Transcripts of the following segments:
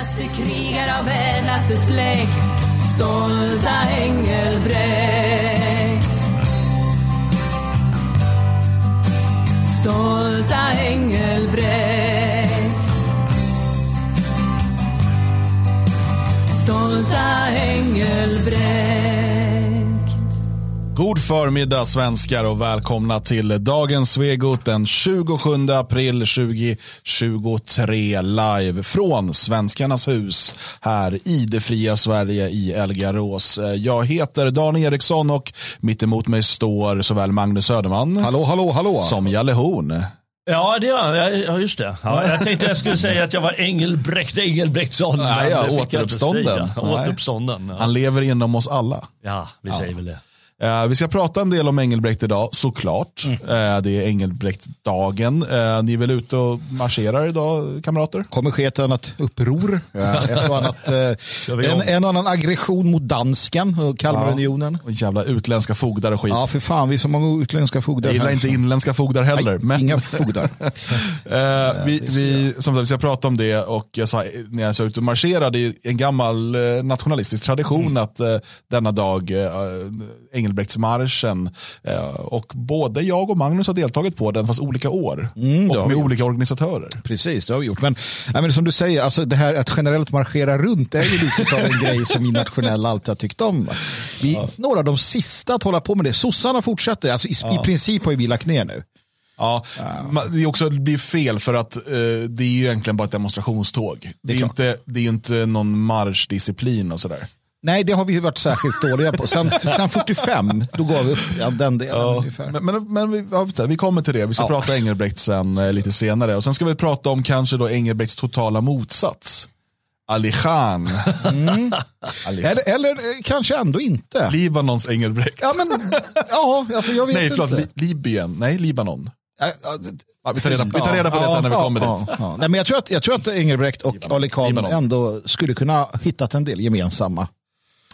Ädlaste krigare av ädlaste släkt Stolta Engelbrekt. Stolta Engelbrekt förmiddag svenskar och välkomna till dagens Svegot den 27 april 2023 live från Svenskarnas hus här i det fria Sverige i Elgarås. Jag heter Dan Eriksson och mitt emot mig står såväl Magnus Söderman Hallå, hallå, hallå. som Jalle Horn. Ja, det var, ja, just det. Ja, jag tänkte jag skulle säga att jag var Engelbrekt Engelbrektsson. Nej, ja, återuppstånden. Återuppstånden. Ja, Han lever inom oss alla. ja vi säger väl det. Eh, vi ska prata en del om Engelbrekt idag, såklart. Mm. Eh, det är Engelbrektdagen. Uh, ni är väl ute och marscherar idag, kamrater? kommer ske ett annat uppror. Ja, ett annat, eh, en, en annan aggression mot dansken och Kalmarunionen. Och jävla utländska fogdar och skit. Ja, för fan, vi är så många utländska fogdar. Jag gillar här. inte inländska fogdar heller. Nej, men, Inga fogdar. eh, vi, vi, som sagt, vi ska prata om det och jag sa, när jag sa ut och marschera, det är en gammal eh, nationalistisk tradition Mm. att eh, denna dag, eh, Engelbrektsmarschen, eh, och både jag och Magnus har deltagit på den, fast olika år. Mm, det och med olika organisatörer. Precis, det har vi gjort. Men, nej, men som du säger, alltså det här att generellt marschera runt är ju lite av en grej som vi nationella alltid har tyckt om. Vi, Några av de sista att hålla på med det. Sossarna fortsätter, alltså i, i princip har ju vi lagt ner nu. Ja, det, är också, det blir fel för att eh, det är ju egentligen bara ett demonstrationståg. Det är, ju klart. inte, det är inte någon marschdisciplin och sådär. Nej, det har vi varit särskilt dåliga på. Sen, sen 45, då gav vi upp ja, den delen ungefär. Men, men, men vi, ja, vi kommer till det. Vi ska Ja. prata Engelbrekt sen eh, lite senare. Och sen ska vi prata om kanske då Engelbrekts totala motsats. Ali Khan. Ali Khan. Eller, eller eh, kanske ändå inte. Libanons Engelbrekt. Ja, men, ja, alltså jag vet Nej, förlåt. inte. Li, Libyen. Nej, Libanon. Ja, ja, Ja, vi, tar reda, vi tar reda på det ja, sen när vi ja, kommer ja, dit. ja. Nej, men jag, tror att, jag tror att Engelbrekt och Ali Khan ändå skulle kunna hittat en del gemensamma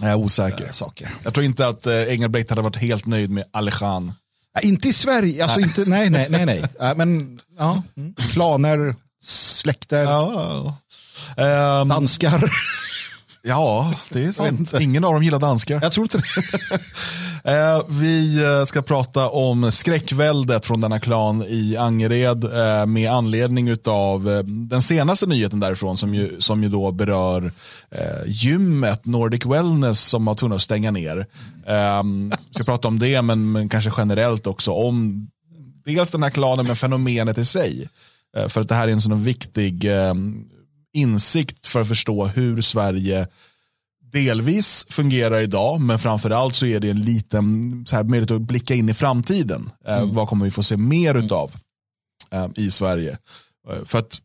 Jag är osäker. saker. Jag tror inte att eh, Engelbrekt hade varit helt nöjd med Khan. Ja, inte i Sverige, alltså inte, nej, nej, nej, nej. Ja, men ja, mm. klaner, släkter, Ja, Ehm, danskar. ja det är sant. Ingen av dem gillar danskar. Jag tror inte det. Eh, vi eh, ska prata om skräckväldet från denna klan i Angered eh, med anledning av eh, den senaste nyheten därifrån som ju, som ju då berör eh, gymmet Nordic Wellness som har tvungna att stänga ner. Eh, vi ska prata om det men, men kanske generellt också om dels den här klanen men fenomenet i sig. Eh, för att det här är en sån viktig eh, insikt för att förstå hur Sverige delvis fungerar idag, men framförallt så är det en liten så här, möjlighet att blicka in i framtiden. Eh, Vad kommer vi få se mer utav eh, i Sverige? Eh, för att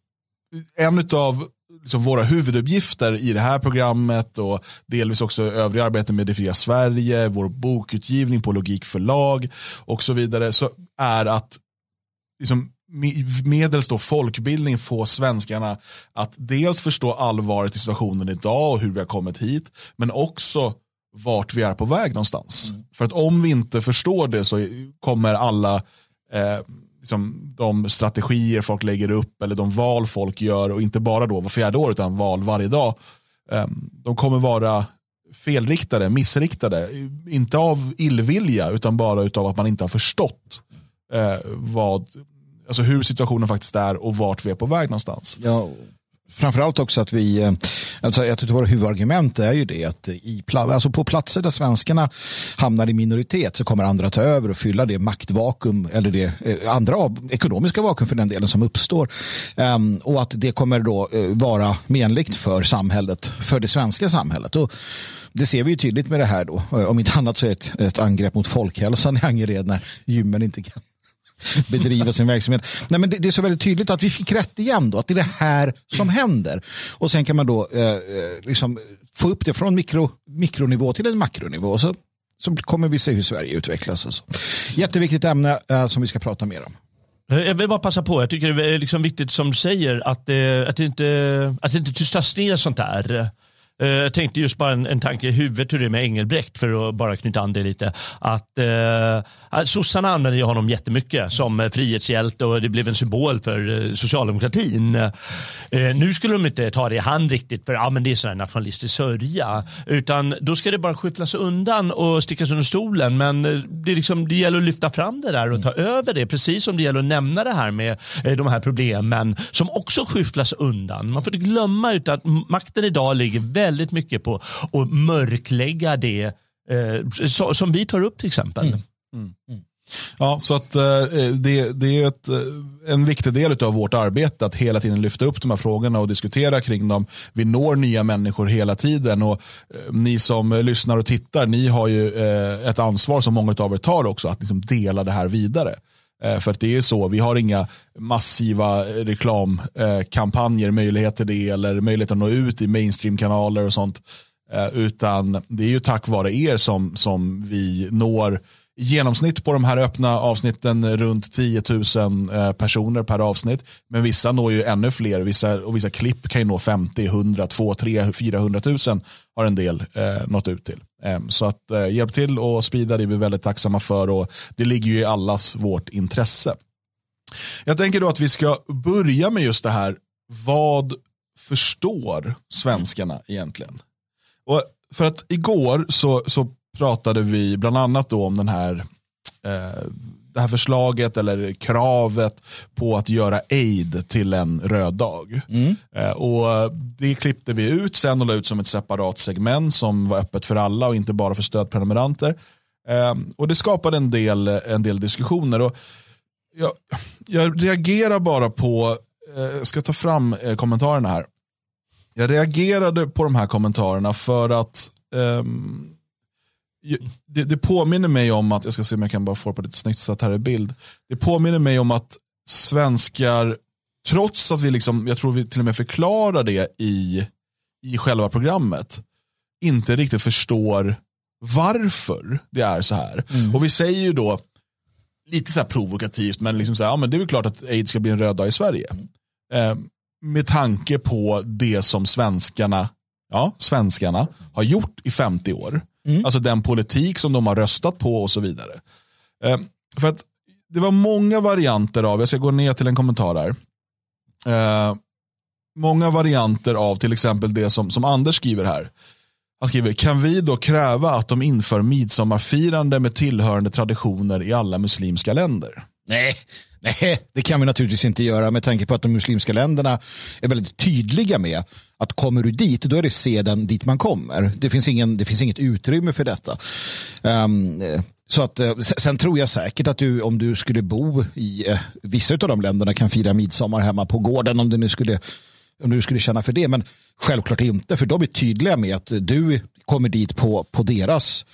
en av liksom, våra huvuduppgifter i det här programmet och delvis också övriga arbete med Det fria Sverige, vår bokutgivning på Logik förlag och så vidare, så är att liksom, medels då folkbildning få svenskarna att dels förstå allvaret i situationen idag och hur vi har kommit hit, men också vart vi är på väg någonstans. För att om vi inte förstår det så kommer alla eh, liksom, de strategier folk lägger upp eller de val folk gör och inte bara då var fjärde år utan val varje dag. Eh, de kommer vara felriktade, missriktade. Inte av illvilja utan bara utav att man inte har förstått eh, vad, alltså hur situationen faktiskt är och vart vi är på väg någonstans. Ja, framförallt också att vi, eh, alltså ett av våra huvudargument är ju det att i, alltså på platser där svenskarna hamnar i minoritet så kommer andra ta över och fylla det maktvakuum eller det eh, andra av, ekonomiska vakuum för den delen som uppstår. Um, och att det kommer då eh, vara menligt för samhället, för det svenska samhället. Och det ser vi ju tydligt med det här då. Om inte annat så är det ett, ett angrepp mot folkhälsan i Angered när gymmen inte kan bedriva sin verksamhet. Nej, men det, det är så väldigt tydligt att vi fick rätt igen då, att det är det här som händer. Och sen kan man då eh, eh liksom få upp det från mikro, mikronivå till en makronivå. Så, så kommer vi se hur Sverige utvecklas. Och så. Jätteviktigt ämne eh, som vi ska prata mer om. Eh, jag vill bara passa på, jag tycker det är liksom viktigt som du säger att eh, att det inte, att det inte tystas ner sånt där. Eh, jag tänkte just bara en, en tanke i huvudet hur det är med Engelbrekt för att bara knyta an det lite. Att eh, sossarna använder ju honom jättemycket som eh, frihetshjälte och det blev en symbol för eh, socialdemokratin. Eh, nu skulle de inte ta det i hand riktigt för ah, men det är sån nationalistisk sörja. Utan då ska det bara skyfflas undan och stickas under stolen. Men det, är liksom, det gäller att lyfta fram det där och ta över det. Precis som det gäller att nämna det här med eh, de här problemen som också skyfflas undan. Man får inte glömma ut att makten idag ligger väldigt väldigt mycket på att mörklägga det eh, så, som vi tar upp till exempel. Mm. Mm. mm. Ja, så att eh, det, det är ett, eh, en viktig del av vårt arbete att hela tiden lyfta upp de här frågorna och diskutera kring dem. Vi når nya människor hela tiden och eh, ni som lyssnar och tittar, ni har ju eh, ett ansvar som många av er tar också att liksom dela det här vidare. Eh, för att det är så, vi har inga massiva reklamkampanjer, möjlighet till det eller möjlighet att nå ut i mainstreamkanaler och sånt. Eh, utan det är ju tack vare er som, som vi når genomsnitt på de här öppna avsnitten eh, runt 10 000 eh, personer per avsnitt. Men vissa når ju ännu fler vissa, och vissa klipp kan ju nå 50, 100, 2, 3, 400 000 har en del eh, nått ut till. Eh, så att eh, hjälp till och sprida det är vi väldigt tacksamma för och det ligger ju i allas vårt intresse. Jag tänker då att vi ska börja med just det här, vad förstår svenskarna egentligen? Och för att igår så, så pratade vi bland annat då om den här, eh, det här förslaget eller kravet på att göra aid till en röd dag. Mm. Eh, och det klippte vi ut sen och la ut som ett separat segment som var öppet för alla och inte bara för stödprenumeranter. Eh, och det skapade en del, en del diskussioner. Och jag, jag reagerar bara på, jag ska ta fram kommentarerna här. Jag reagerade på de här kommentarerna för att um, det, det, påminner mig om att, jag ska se om jag kan bara få på lite snyggt så att här är bild. Det påminner mig om att svenskar, trots att vi liksom, jag tror vi till och med förklarar det i, i själva programmet, inte riktigt förstår varför det är så här. Mm. Och vi säger ju då, lite så här provokativt, men, liksom så här, ja, men det är väl klart att aids ska bli en röd dag i Sverige. Eh, med tanke på det som svenskarna, ja, svenskarna har gjort i 50 år. Mm. Alltså den politik som de har röstat på och så vidare. Eh, för att det var många varianter av, jag ska gå ner till en kommentar här. Eh, många varianter av till exempel det som, som Anders skriver här. Han skriver, kan vi då kräva att de inför midsommarfirande med tillhörande traditioner i alla muslimska länder? Nej, nej, det kan vi naturligtvis inte göra med tanke på att de muslimska länderna är väldigt tydliga med att kommer du dit, då är det seden dit man kommer. Det finns, ingen, det finns inget utrymme för detta. Um, så att, eh, sen tror jag säkert att du, om du skulle bo i eh, vissa av de länderna kan fira midsommar hemma på gården om du nu skulle, om du skulle känna för det. Men självklart inte, för de är tydliga med att du kommer dit på, på deras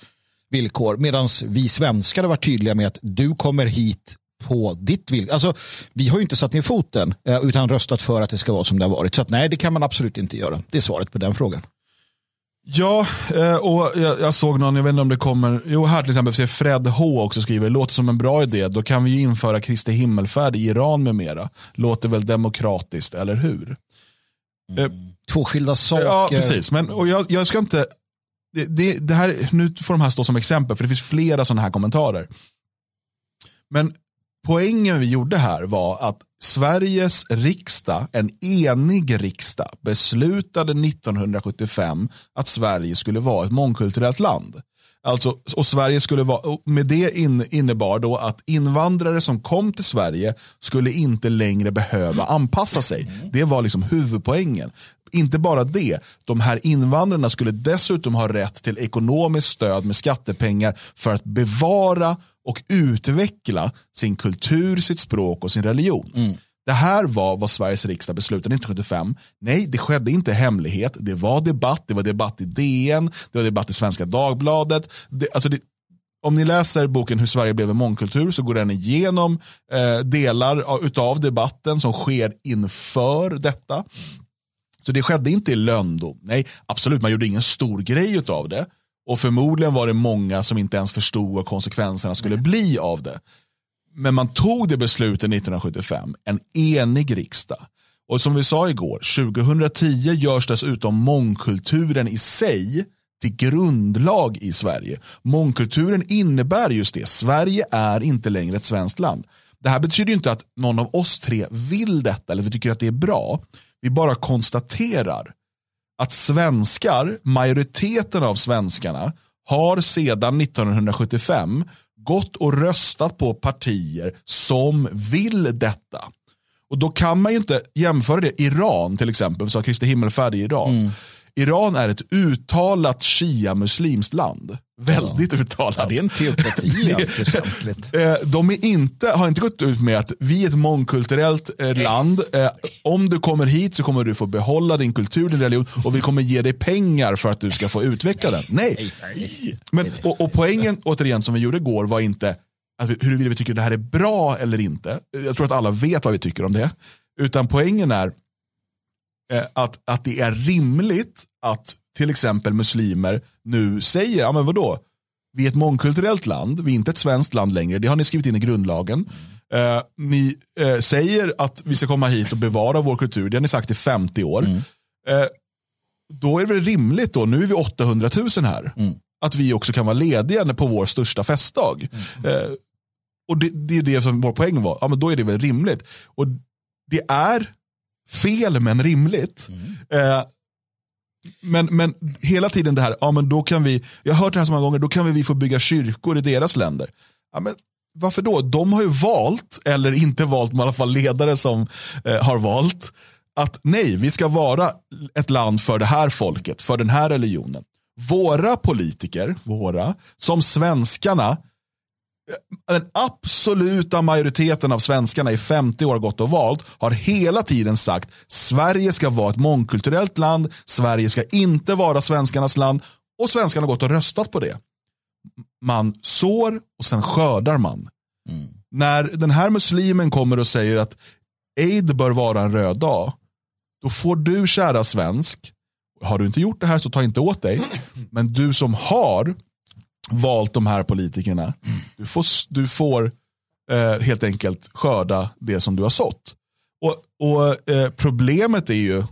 villkor. Medan vi svenskar har varit tydliga med att du kommer hit på ditt villkor. Alltså, vi har ju inte satt ner foten eh, utan röstat för att det ska vara som det har varit. Så att, nej, det kan man absolut inte göra. Det är svaret på den frågan. Ja, eh, och jag, jag, såg någon, jag vet inte om det kommer, jo här till exempel ser Fred H också skriver, låter som en bra idé, då kan vi ju införa Kristi himmelfärd i Iran med mera. Låter väl demokratiskt, eller hur? Mm. Eh, Två skilda saker. Ja, precis. Men, och jag, jag ska inte, det, det, det, här, nu får de här stå som exempel, för det finns flera sådana här kommentarer. Men poängen vi gjorde här var att Sveriges riksdag, en enig riksdag, beslutade 1975 att Sverige skulle vara ett mångkulturellt land. Alltså, och Sverige skulle vara, med det innebar då att invandrare som kom till Sverige skulle inte längre behöva anpassa sig. Det var liksom huvudpoängen. Inte bara det, de här invandrarna skulle dessutom ha rätt till ekonomiskt stöd med skattepengar för att bevara och utveckla sin kultur, sitt språk och sin religion. Mm. Det här var vad Sveriges riksdag beslutade 1975. Nej, det skedde inte hemlighet. Det var debatt, det var debatt i DN, det var debatt i Svenska Dagbladet. Det, alltså det, om ni läser boken Hur Sverige blev en mångkultur så går den igenom eh, delar av debatten som sker inför detta. Så det skedde inte i löndom. Nej, absolut, man gjorde ingen stor grej av det. Och förmodligen var det många som inte ens förstod vad konsekvenserna skulle bli av det. Men man tog det beslutet 1975, en enig riksdag. Och som vi sa igår, 2010 görs dessutom mångkulturen i sig till grundlag i Sverige. Mångkulturen innebär just det. Sverige är inte längre ett svenskt land. Det här betyder inte att någon av oss tre vill detta eller vi tycker att det är bra. Vi bara konstaterar att svenskar, majoriteten av svenskarna, har sedan 1975 gått och röstat på partier som vill detta. Och då kan man ju inte jämföra det. Iran till exempel, sa Kristi himmelfärd i Iran. Mm. Iran är ett uttalat shia-muslimskt land. Väldigt ja. uttalat. Ja, det är en teokrati eh, De är inte, har inte gått ut med att vi är ett mångkulturellt eh, land. Eh, om du kommer hit så kommer du få behålla din kultur, din religion och vi kommer ge dig pengar för att du ska få utveckla den. Nej. Men, och, och poängen, återigen, som vi gjorde igår var inte att vi, huruvida vi tycker det här är bra eller inte. Jag tror att alla vet vad vi tycker om det. Utan poängen är att, att det är rimligt att till exempel muslimer nu säger, ja men vadå, vi är ett mångkulturellt land, vi är inte ett svenskt land längre, det har ni skrivit in i grundlagen. Eh, ni eh, säger att vi ska komma hit och bevara vår kultur, det har ni sagt i 50 år. Mm. Eh, då är det rimligt då, nu är vi 800 000 här, mm. att vi också kan vara lediga på vår största festdag. Mm. Eh, och det, det, är det som vår poäng var, ja men då är det väl rimligt. Och det är fel men rimligt. Mm. Eh, men, men hela tiden det här, ja men då kan vi, jag har hört det här så många gånger, då kan vi få bygga kyrkor i deras länder. Ja, men varför då? De har ju valt, eller inte valt, men i alla fall ledare som eh, har valt, att nej, vi ska vara ett land för det här folket, för den här religionen. Våra politiker, våra, som svenskarna den absoluta majoriteten av svenskarna i 50 år gått och valt har hela tiden sagt Sverige ska vara ett mångkulturellt land, Sverige ska inte vara svenskarnas land och svenskarna har gått och röstat på det. Man sår och sen skördar man. Mm. När den här muslimen kommer och säger att Eid bör vara en röd dag, då får du kära svensk, har du inte gjort det här så ta inte åt dig, men du som har valt de här politikerna. Du får, du får eh, helt enkelt skörda det som du har sått. Och, och eh, Problemet är ju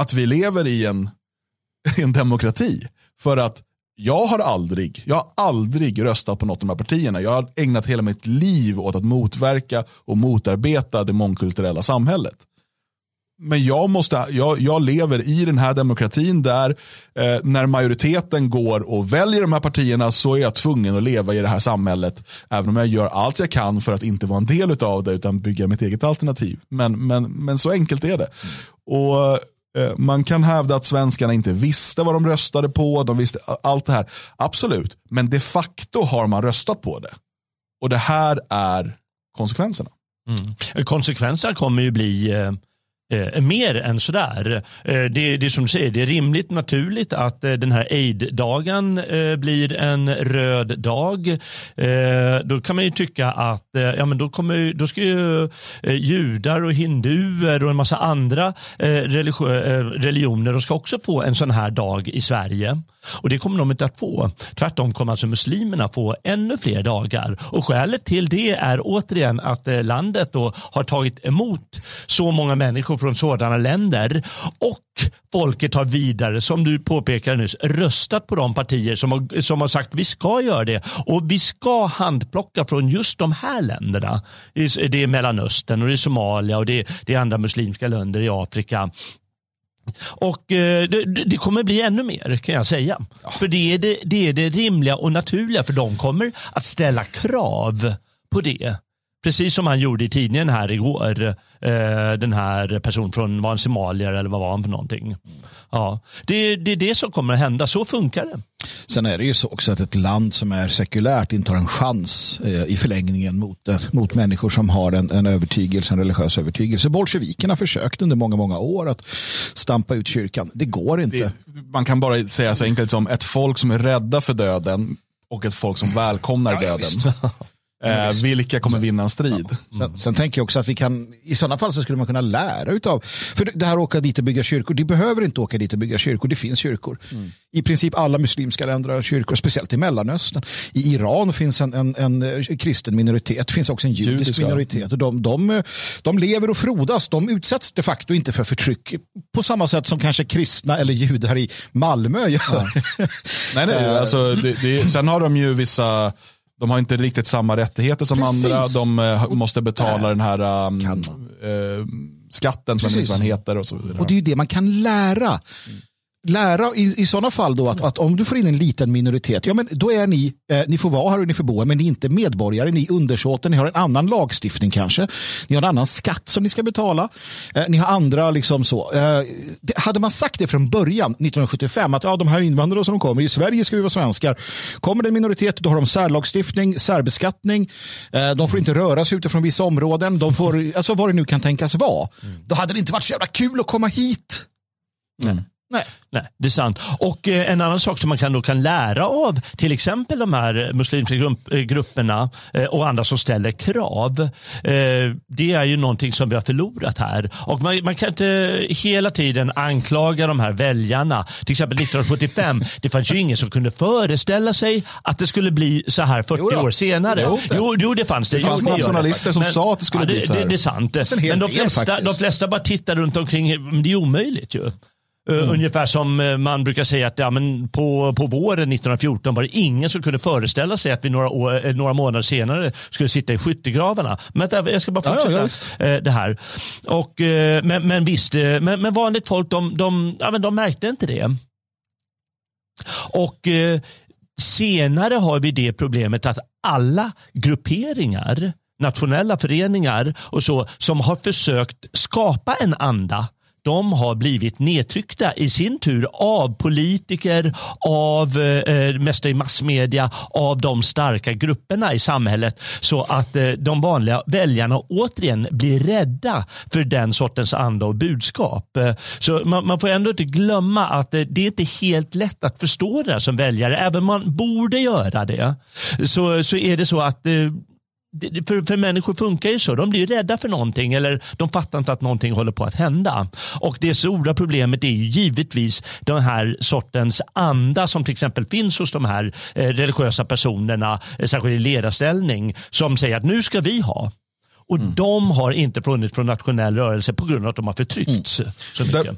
att vi lever i en, en demokrati. För att jag har aldrig, jag har aldrig röstat på något av de här partierna. Jag har ägnat hela mitt liv åt att motverka och motarbeta det mångkulturella samhället men jag, måste, jag, jag lever i den här demokratin där eh, när majoriteten går och väljer de här partierna så är jag tvungen att leva i det här samhället. Även om jag gör allt jag kan för att inte vara en del av det utan bygga mitt eget alternativ. Men, men, men så enkelt är det. Och eh, Man kan hävda att svenskarna inte visste vad de röstade på. De visste allt det här. Absolut, men de facto har man röstat på det. Och det här är konsekvenserna. Mm. Konsekvenserna kommer ju bli eh Eh, mer än sådär. Eh, det, det är som du säger, det är rimligt naturligt att eh, den här aid-dagen eh, blir en röd dag. Eh, då kan man ju tycka att eh, ja, men då, kommer, då ska ju eh, judar och hinduer och en massa andra eh, eh, religioner de ska också få en sån här dag i Sverige. Och det kommer de inte att få. Tvärtom kommer alltså muslimerna få ännu fler dagar. Och skälet till det är återigen att landet då har tagit emot så många människor människor från sådana länder och folket har vidare, som du påpekade nyss, röstat på de partier som har, som har sagt vi ska göra det och vi ska handplocka från just de här länderna. Det är Mellanöstern och det är Somalia och det är, det är andra muslimska länder i Afrika. Och eh, det, det, kommer bli ännu mer kan jag säga. Ja. För det är det, det är det rimliga och naturliga för de kommer att ställa krav på det. Precis som han gjorde i tidningen här igår. Eh, den här personen från, var han somalier eller vad var han för någonting? Ja, det, det är det som kommer att hända, så funkar det. Sen är det ju så också att ett land som är sekulärt inte har en chans eh, i förlängningen mot, eh, mot människor som har en, en övertygelse, en religiös övertygelse. Bolsjevikerna har försökt under många, många år att stampa ut kyrkan. Det går inte. Det, man kan bara säga så enkelt som ett folk som är rädda för döden och ett folk som välkomnar ja, döden. Eh, vilka kommer vinna en strid? Sen, sen tänker jag också att vi kan, i sådana fall så skulle man kunna lära utav, för det här åka dit och bygga kyrkor, de behöver inte åka dit och bygga kyrkor, det finns kyrkor. I princip alla muslimska länder har kyrkor, speciellt i Mellanöstern. I Iran finns en, en, en eh, kristen minoritet, det finns också en judisk Judiska. minoritet. Och de, de, eh, de lever och frodas, de utsätts de facto inte för förtryck på samma sätt som kanske kristna eller judar i Malmö gör. Nej, nej, alltså, det, det, sen har de ju vissa, de har inte riktigt samma rättigheter som Precis. andra. De eh, måste betala den här um, eh, skatten som Precis. vad den heter. Och så vidare. Och det är ju det man kan lära. Lära i, i sådana fall då att, att om du får in en liten minoritet, ja men då är ni, eh, ni får vara här och ni får bo här, men ni är inte medborgare, ni är undersåten, ni har en annan lagstiftning kanske, ni har en annan skatt som ni ska betala, eh, ni har andra liksom så. Eh, det, hade man sagt det från början, 1975, att ja, de här invandrarna som kommer, i Sverige ska vi vara svenskar, kommer det en minoritet, då har de särlagstiftning, särbeskattning, eh, de får inte röra sig utifrån vissa områden, de får, alltså vad det nu kan tänkas vara. Då hade det inte varit så jävla kul att komma hit. Nej. Nej, det är sant. Och eh, en annan sak som man kan, då kan lära av till exempel de här muslimska grupp, eh, grupperna eh, och andra som ställer krav. Eh, det är ju någonting som vi har förlorat här. Och man, man kan inte hela tiden anklaga de här väljarna. Till exempel 1975, det fanns ju ingen som kunde föreställa sig att det skulle bli så här 40 Jo år senare. Jo, det. Jo, jo, det fanns det. Det fanns nationalister som sa att det skulle ja, bli så här. Det, det är sant. Men de flesta, de flesta bara tittar runt omkring. men Det är omöjligt ju. Uh, Mm. Ungefär som eh, man brukar säga att ja, men på, på våren 1914 var det ingen som kunde föreställa sig att vi några, år, eh, några månader senare skulle sitta i skyttegravarna. Men jag ska bara Ja, ja, fortsätta ja, eh, det här. Och, eh, men, men visst, eh, men, men vanligt folk de, de, ja, men de märkte inte det. Och eh, senare har vi det problemet att alla grupperingar, nationella föreningar och så, som har försökt skapa en anda de har blivit nedtryckta i sin tur av politiker, av eh, eh, mest i massmedia, av de starka grupperna i samhället. Så att eh, de vanliga väljarna återigen blir rädda för den sortens anda och budskap. Eh, så man, man får ändå inte glömma att eh, det är inte helt lätt att förstå det som väljare. Även om man borde göra det så, så är det så att eh, för, för människor funkar ju så. De blir rädda för någonting eller de fattar inte att någonting håller på att hända. Och det stora problemet är ju givetvis den här sortens anda som till exempel finns hos de här eh, religiösa personerna, eh, särskilt i ledarställning, som säger att nu ska vi ha. Och de har inte funnits från nationell rörelse på grund av att de har förtryckts så mycket. Där-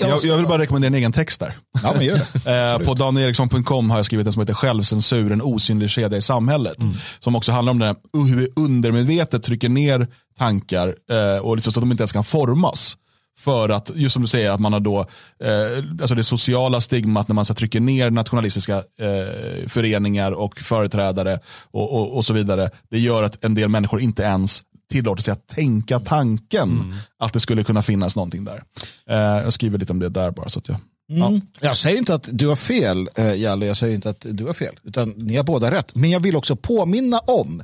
Jag, jag vill bara rekommendera en egen text där. Ja, men gör det. Eh, på danieriksson.com har jag skrivit en som heter Självcensur, en osynlig kedja i samhället. Som också handlar om det här, hur vi undermedvetet trycker ner tankar eh, och liksom så att de inte ens kan formas. För att, just som du säger, att man har då, eh, alltså det sociala stigmat när man så trycker ner nationalistiska eh, föreningar och företrädare och, och, och så vidare. Det gör att en del människor inte ens tillåter sig att tänka tanken att det skulle kunna finnas någonting där. Eh, jag skriver lite om det där bara. Så att jag, Mm. Jag säger inte att du har fel, eh, Jalle. Jag säger inte att du har fel. Utan ni har båda rätt. Men jag vill också påminna om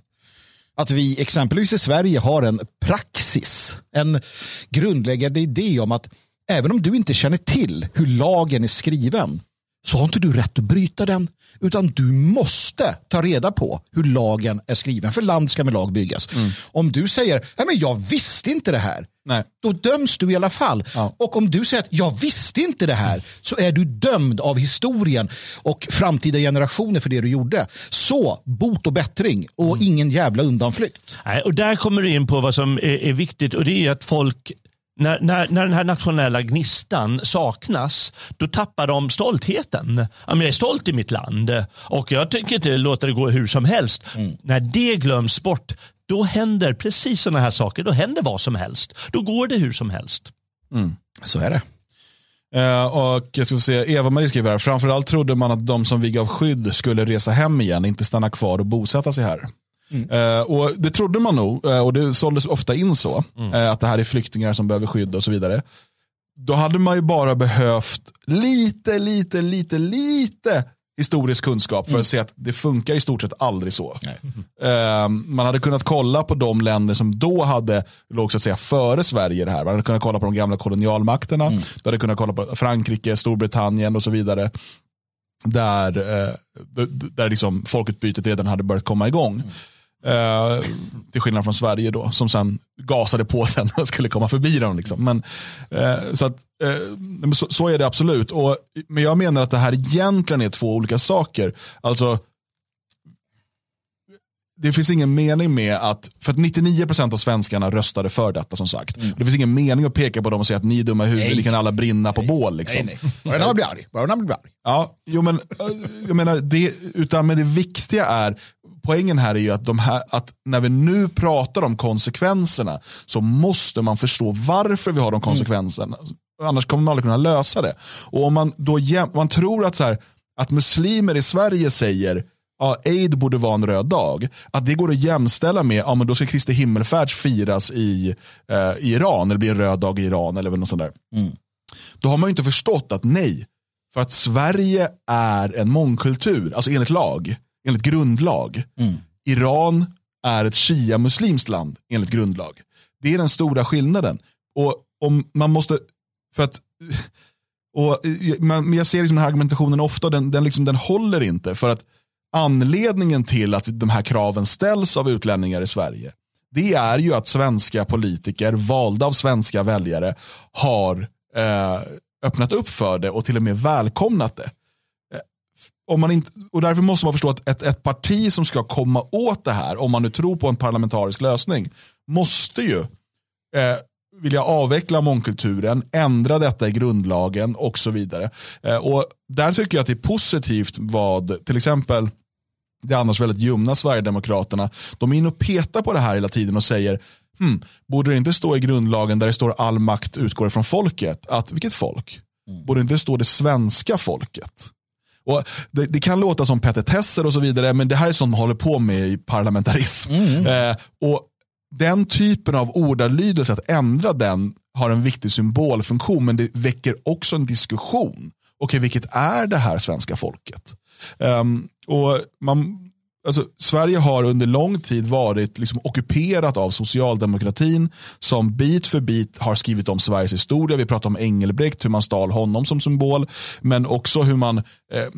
att vi exempelvis i Sverige har en praxis. En grundläggande idé om att även om du inte känner till hur lagen är skriven så har inte du rätt att bryta den. Utan du måste ta reda på hur lagen är skriven. För land ska med lag byggas. Om du säger, Nej, men jag visste inte det här. Nej. Då döms du i alla fall. Ja. Och om du säger att jag visste inte det här så är du dömd av historien och framtida generationer för det du gjorde. Så bot och bättring och ingen jävla undanflykt. Nej, och där kommer du in på vad som är, är viktigt och det är att folk när, när, när den här nationella gnistan saknas, då tappar de stoltheten. Jag är stolt i mitt land och jag tänker inte låta det gå hur som helst. När det glöms bort, då händer precis sådana här saker. Då händer vad som helst. Då går det hur som helst. Så är det. Eh, och jag ska se, Eva-Marie skriver här, framförallt trodde man att de som vi gav skydd skulle resa hem igen, inte stanna kvar och bosätta sig här. Eh, och Det trodde man nog, eh, och det såldes ofta in så, eh, att det här är flyktingar som behöver skydd och så vidare. Då hade man ju bara behövt lite, lite, lite, lite historisk kunskap för att se att det funkar i stort sett aldrig så. Eh, man hade kunnat kolla på de länder som då hade, låg så att säga före Sverige det här. Man hade kunnat kolla på de gamla kolonialmakterna, du hade kunnat kolla på Frankrike, Storbritannien och så vidare. Där, eh, där liksom folkutbytet redan hade börjat komma igång. Eh, till skillnad från Sverige då, som sen gasade på sen och skulle komma förbi dem. Liksom. Men, eh, så, att, eh, så, så, är det absolut. Och, men jag menar att det här egentligen är två olika saker. Alltså, det finns ingen mening med att, för att 99% av svenskarna röstade för detta som sagt. Mm. Det finns ingen mening att peka på dem och säga att ni är dumma i huvudet, ni kan alla brinna på bål. Liksom. Nej, nej. Bara blir arg. Bara blir arg. Ja, jo, men, jag menar, det, utan, men det viktiga är, poängen här är ju att, här, att när vi nu pratar om konsekvenserna så måste man förstå varför vi har de konsekvenserna. Mm. Annars kommer man aldrig kunna lösa det. Och om man då man tror att, så här, att muslimer i Sverige säger ja, Eid borde vara en röd dag. Att det går att jämställa med, ja men då ska Kristi himmelfärds firas i, eh, i Iran, eller blir en röd dag i Iran eller något sånt där. Mm. Då har man ju inte förstått att nej, för att Sverige är en mångkultur, alltså enligt lag, enligt grundlag. Mm. Iran är ett shia-muslimskt land enligt grundlag. Det är den stora skillnaden. Och om man måste, för att och men jag ser liksom den här argumentationen ofta, den, den, liksom, den håller inte. För att anledningen till att de här kraven ställs av utlänningar i Sverige, det är ju att svenska politiker, valda av svenska väljare, har eh, öppnat upp för det och till och med välkomnat det. Om man inte, och därför måste man förstå att ett, ett parti som ska komma åt det här, om man nu tror på en parlamentarisk lösning, måste ju eh, vilja avveckla mångkulturen, ändra detta i grundlagen och så vidare. Eh, och där tycker jag att det är positivt vad till exempel det annars väldigt ljumna Sverigedemokraterna, de är inne och petar på det här hela tiden och säger, hmm, borde det inte stå i grundlagen där det står all makt utgår från folket? Att, vilket folk? Mm. Borde det inte stå det svenska folket? Och det, det, kan låta som petitesser och så vidare, men det här är sånt man håller på med i parlamentarism. Mm. Eh, och Den typen av ordalydelse, att ändra den, har en viktig symbolfunktion, men det väcker också en diskussion. Okej, vilket är det här svenska folket? Um, och man, alltså, Sverige har under lång tid varit liksom ockuperat av socialdemokratin som bit för bit har skrivit om Sveriges historia. Vi pratar om Engelbrekt, hur man stal honom som symbol, men också hur man eh,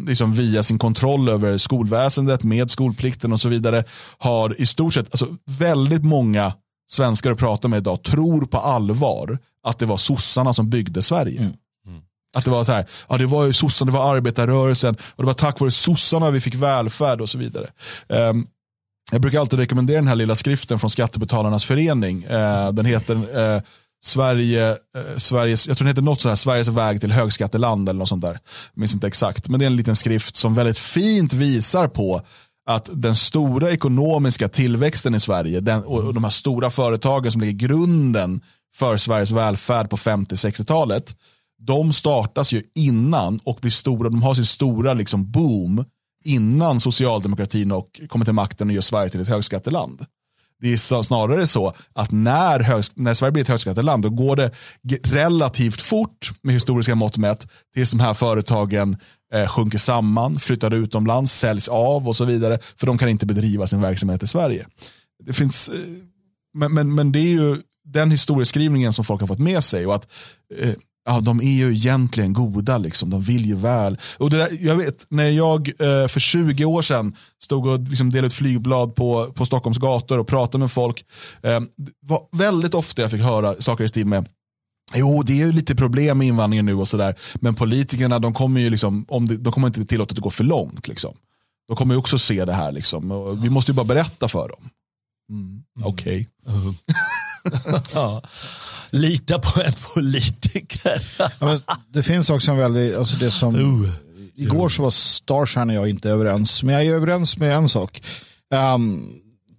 liksom via sin kontroll över skolväsendet med skolplikten och så vidare har i stort sett, alltså, väldigt många svenskar att prata med idag tror på allvar att det var sossarna som byggde Sverige. Mm. Att det var så här, ja det var ju sossarna, det var arbetarrörelsen och det var tack vare sossarna vi fick välfärd och så vidare. Um, jag brukar alltid rekommendera den här lilla skriften från Skattebetalarnas förening. Uh, den heter uh, Sverige, eh, Sveriges, jag tror den heter något så här, Sveriges väg till högskatteland eller något sånt där. Jag minns inte exakt, men det är en liten skrift som väldigt fint visar på att den stora ekonomiska tillväxten i Sverige den, och de här stora företagen som ligger grunden för Sveriges välfärd på 50-60-talet de startas ju innan och blir stora, de har sin stora liksom boom innan socialdemokratin och kommer till makten och gör Sverige till ett högskatteland. Det är snarare så att när, hög, när Sverige blir ett högskatteland då går det relativt fort med historiska mått mätt tills de här företagen eh, sjunker samman, flyttar utomlands, säljs av och så vidare för de kan inte bedriva sin verksamhet i Sverige. Det finns, eh, men, men, men det är ju den historieskrivningen som folk har fått med sig och att eh, ja, de är ju egentligen goda, liksom. de vill ju väl. Och det där, jag vet, när jag eh, för 20 år sedan stod och liksom delade ut flygblad på, på Stockholms gator och pratade med folk, eh, var väldigt ofta jag fick höra saker i stil med Jo, det är ju lite problem med invandringen nu och sådär. Men politikerna, de kommer ju liksom, om det, de kommer inte tillåta att det går för långt. Liksom. De kommer ju också se det här. Liksom. Vi måste ju bara berätta för dem. Mm. Okej. Okay. Mm. ja. Lita på en politiker. ja, det finns också en väldigt, alltså det som, uh. igår så var Starshine och jag inte överens, men jag är överens med en sak. Um,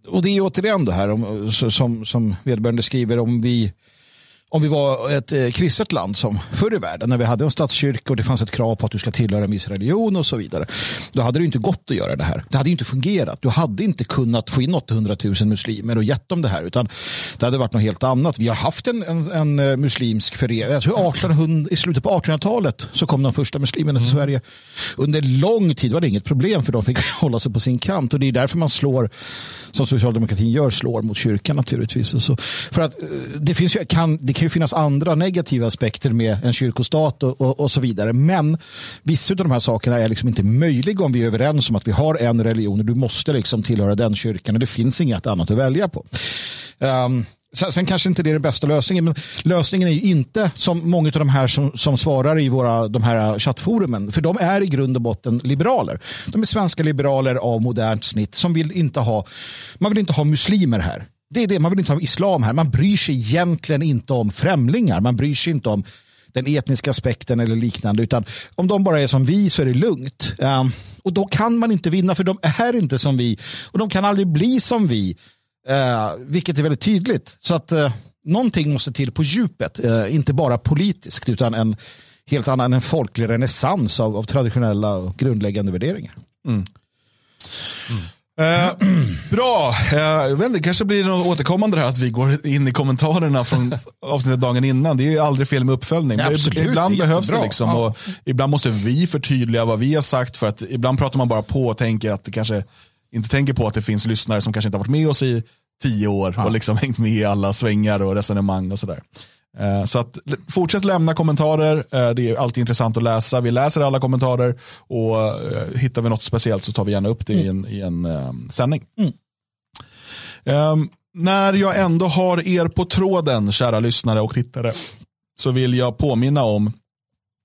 och det är återigen det här om, som, som vederbörande skriver om vi om vi var ett eh, kristet land som förr i världen när vi hade en statskyrka och det fanns ett krav på att du ska tillhöra en viss religion och så vidare. Då hade det inte gått att göra det här. Det hade inte fungerat. Du hade inte kunnat få in 800 000 muslimer och gett dem det här utan det hade varit något helt annat. Vi har haft en, en, en eh, muslimsk förening. Tror 1800, I slutet på 1800-talet så kom de första muslimerna till mm. Sverige. Under lång tid var det inget problem för de fick hålla sig på sin kant och det är därför man slår som socialdemokratin gör, slår mot kyrkan naturligtvis. Så för att eh, det finns ju, kan, det kan ju finnas andra negativa aspekter med en kyrkostat och, och, och så vidare. Men vissa av de här sakerna är liksom inte möjliga om vi är överens om att vi har en religion och du måste liksom tillhöra den kyrkan och det finns inget annat att välja på. Um, Sen, sen, kanske inte det är den bästa lösningen, men lösningen är ju inte som många av de här som, som svarar i våra, de här chattforumen, för de är i grund och botten liberaler. De är svenska liberaler av modernt snitt som vill inte ha, man vill inte ha muslimer här. Det är det, man vill inte ha islam här. Man bryr sig egentligen inte om främlingar. Man bryr sig inte om den etniska aspekten eller liknande. Utan om de bara är som vi så är det lugnt. Um, och då kan man inte vinna för de är inte som vi. Och de kan aldrig bli som vi. Uh, vilket är väldigt tydligt. Så att uh, någonting måste till på djupet. Uh, inte bara politiskt utan en helt annan, en folklig renässans av, av traditionella och grundläggande värderingar. Mm. Mm. Eh, bra, eh, jag vet inte, kanske blir det något återkommande här att vi går in i kommentarerna från avsnittet dagen innan. Det är ju aldrig fel med uppföljning. Ja, absolut, ibland behövs det liksom. Ja. Och ibland måste vi förtydliga vad vi har sagt för att ibland pratar man bara på och tänker att det kanske inte tänker på att det finns lyssnare som kanske inte har varit med oss i tio år ja. och liksom hängt med i alla svängar och resonemang och sådär. Eh, så att, fortsätt lämna kommentarer. Eh, det är alltid intressant att läsa. Vi läser alla kommentarer och eh, hittar vi något speciellt så tar vi gärna upp det mm. i en, i en sändning. Mm. Um, när jag ändå har er på tråden, kära lyssnare och tittare, så vill jag påminna om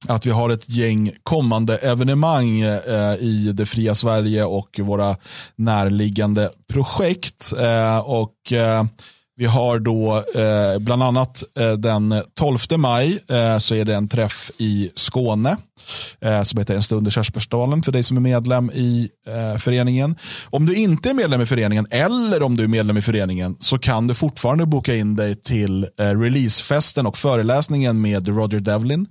att vi har ett gäng kommande evenemang eh, i det fria Sverige och våra närliggande projekt. Eh, och eh, vi har då eh, bland annat eh, den 12 maj eh, så är det en träff i Skåne eh, som heter En stund i Körsbärsdalen för dig som är medlem i eh, föreningen. Om du inte är medlem i föreningen eller om du är medlem i föreningen så kan du fortfarande boka in dig till eh, releasefesten och föreläsningen med Roger Devlin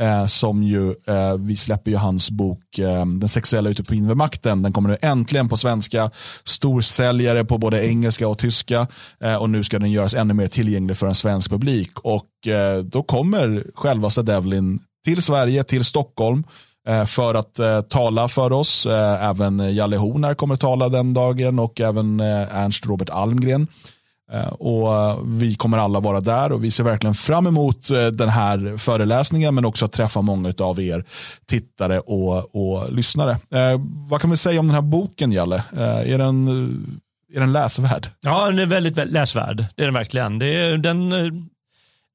Eh, som ju, eh, vi släpper ju hans bok eh, Den sexuella utopin vid makten. Den kommer nu äntligen på svenska. Storsäljare på både engelska och tyska. Eh, och nu ska den göras ännu mer tillgänglig för en svensk publik. Och eh, då kommer självaste Devlin till Sverige, till Stockholm eh, för att eh, tala för oss. Eh, även Jalle Horn kommer tala den dagen och även eh, Ernst Robert Almgren. Eh, och vi kommer alla vara där och vi ser verkligen fram emot eh, den här föreläsningen men också att träffa många av er tittare och, och lyssnare. Eh, vad kan vi säga om den här boken, Jalle? Eh, är, den, eh, är den läsvärd? Ja, den är väldigt, väldigt läsvärd. Det är den verkligen. Det är, den,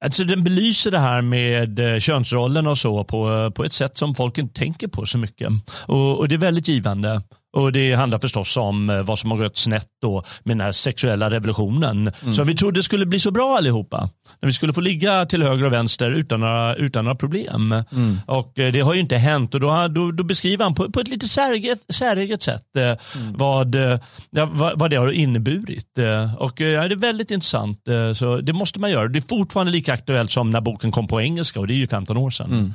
alltså den belyser det här med könsrollen och så på, på ett sätt som folk inte tänker på så mycket. Och, och det är väldigt givande. Och Det handlar förstås om eh, vad som har gått snett då med den här sexuella revolutionen. Mm. Som vi trodde skulle bli så bra allihopa. När vi skulle få ligga till höger och vänster utan några, utan några problem. Mm. Och eh, Det har ju inte hänt och då, då, då beskriver han på, på ett lite säreget, säreget sätt eh, mm. vad, ja, vad, vad, det har inneburit. Och ja, Det är väldigt intressant. Så Det måste man göra. Det är fortfarande lika aktuellt som när boken kom på engelska och det är ju 15 år sedan.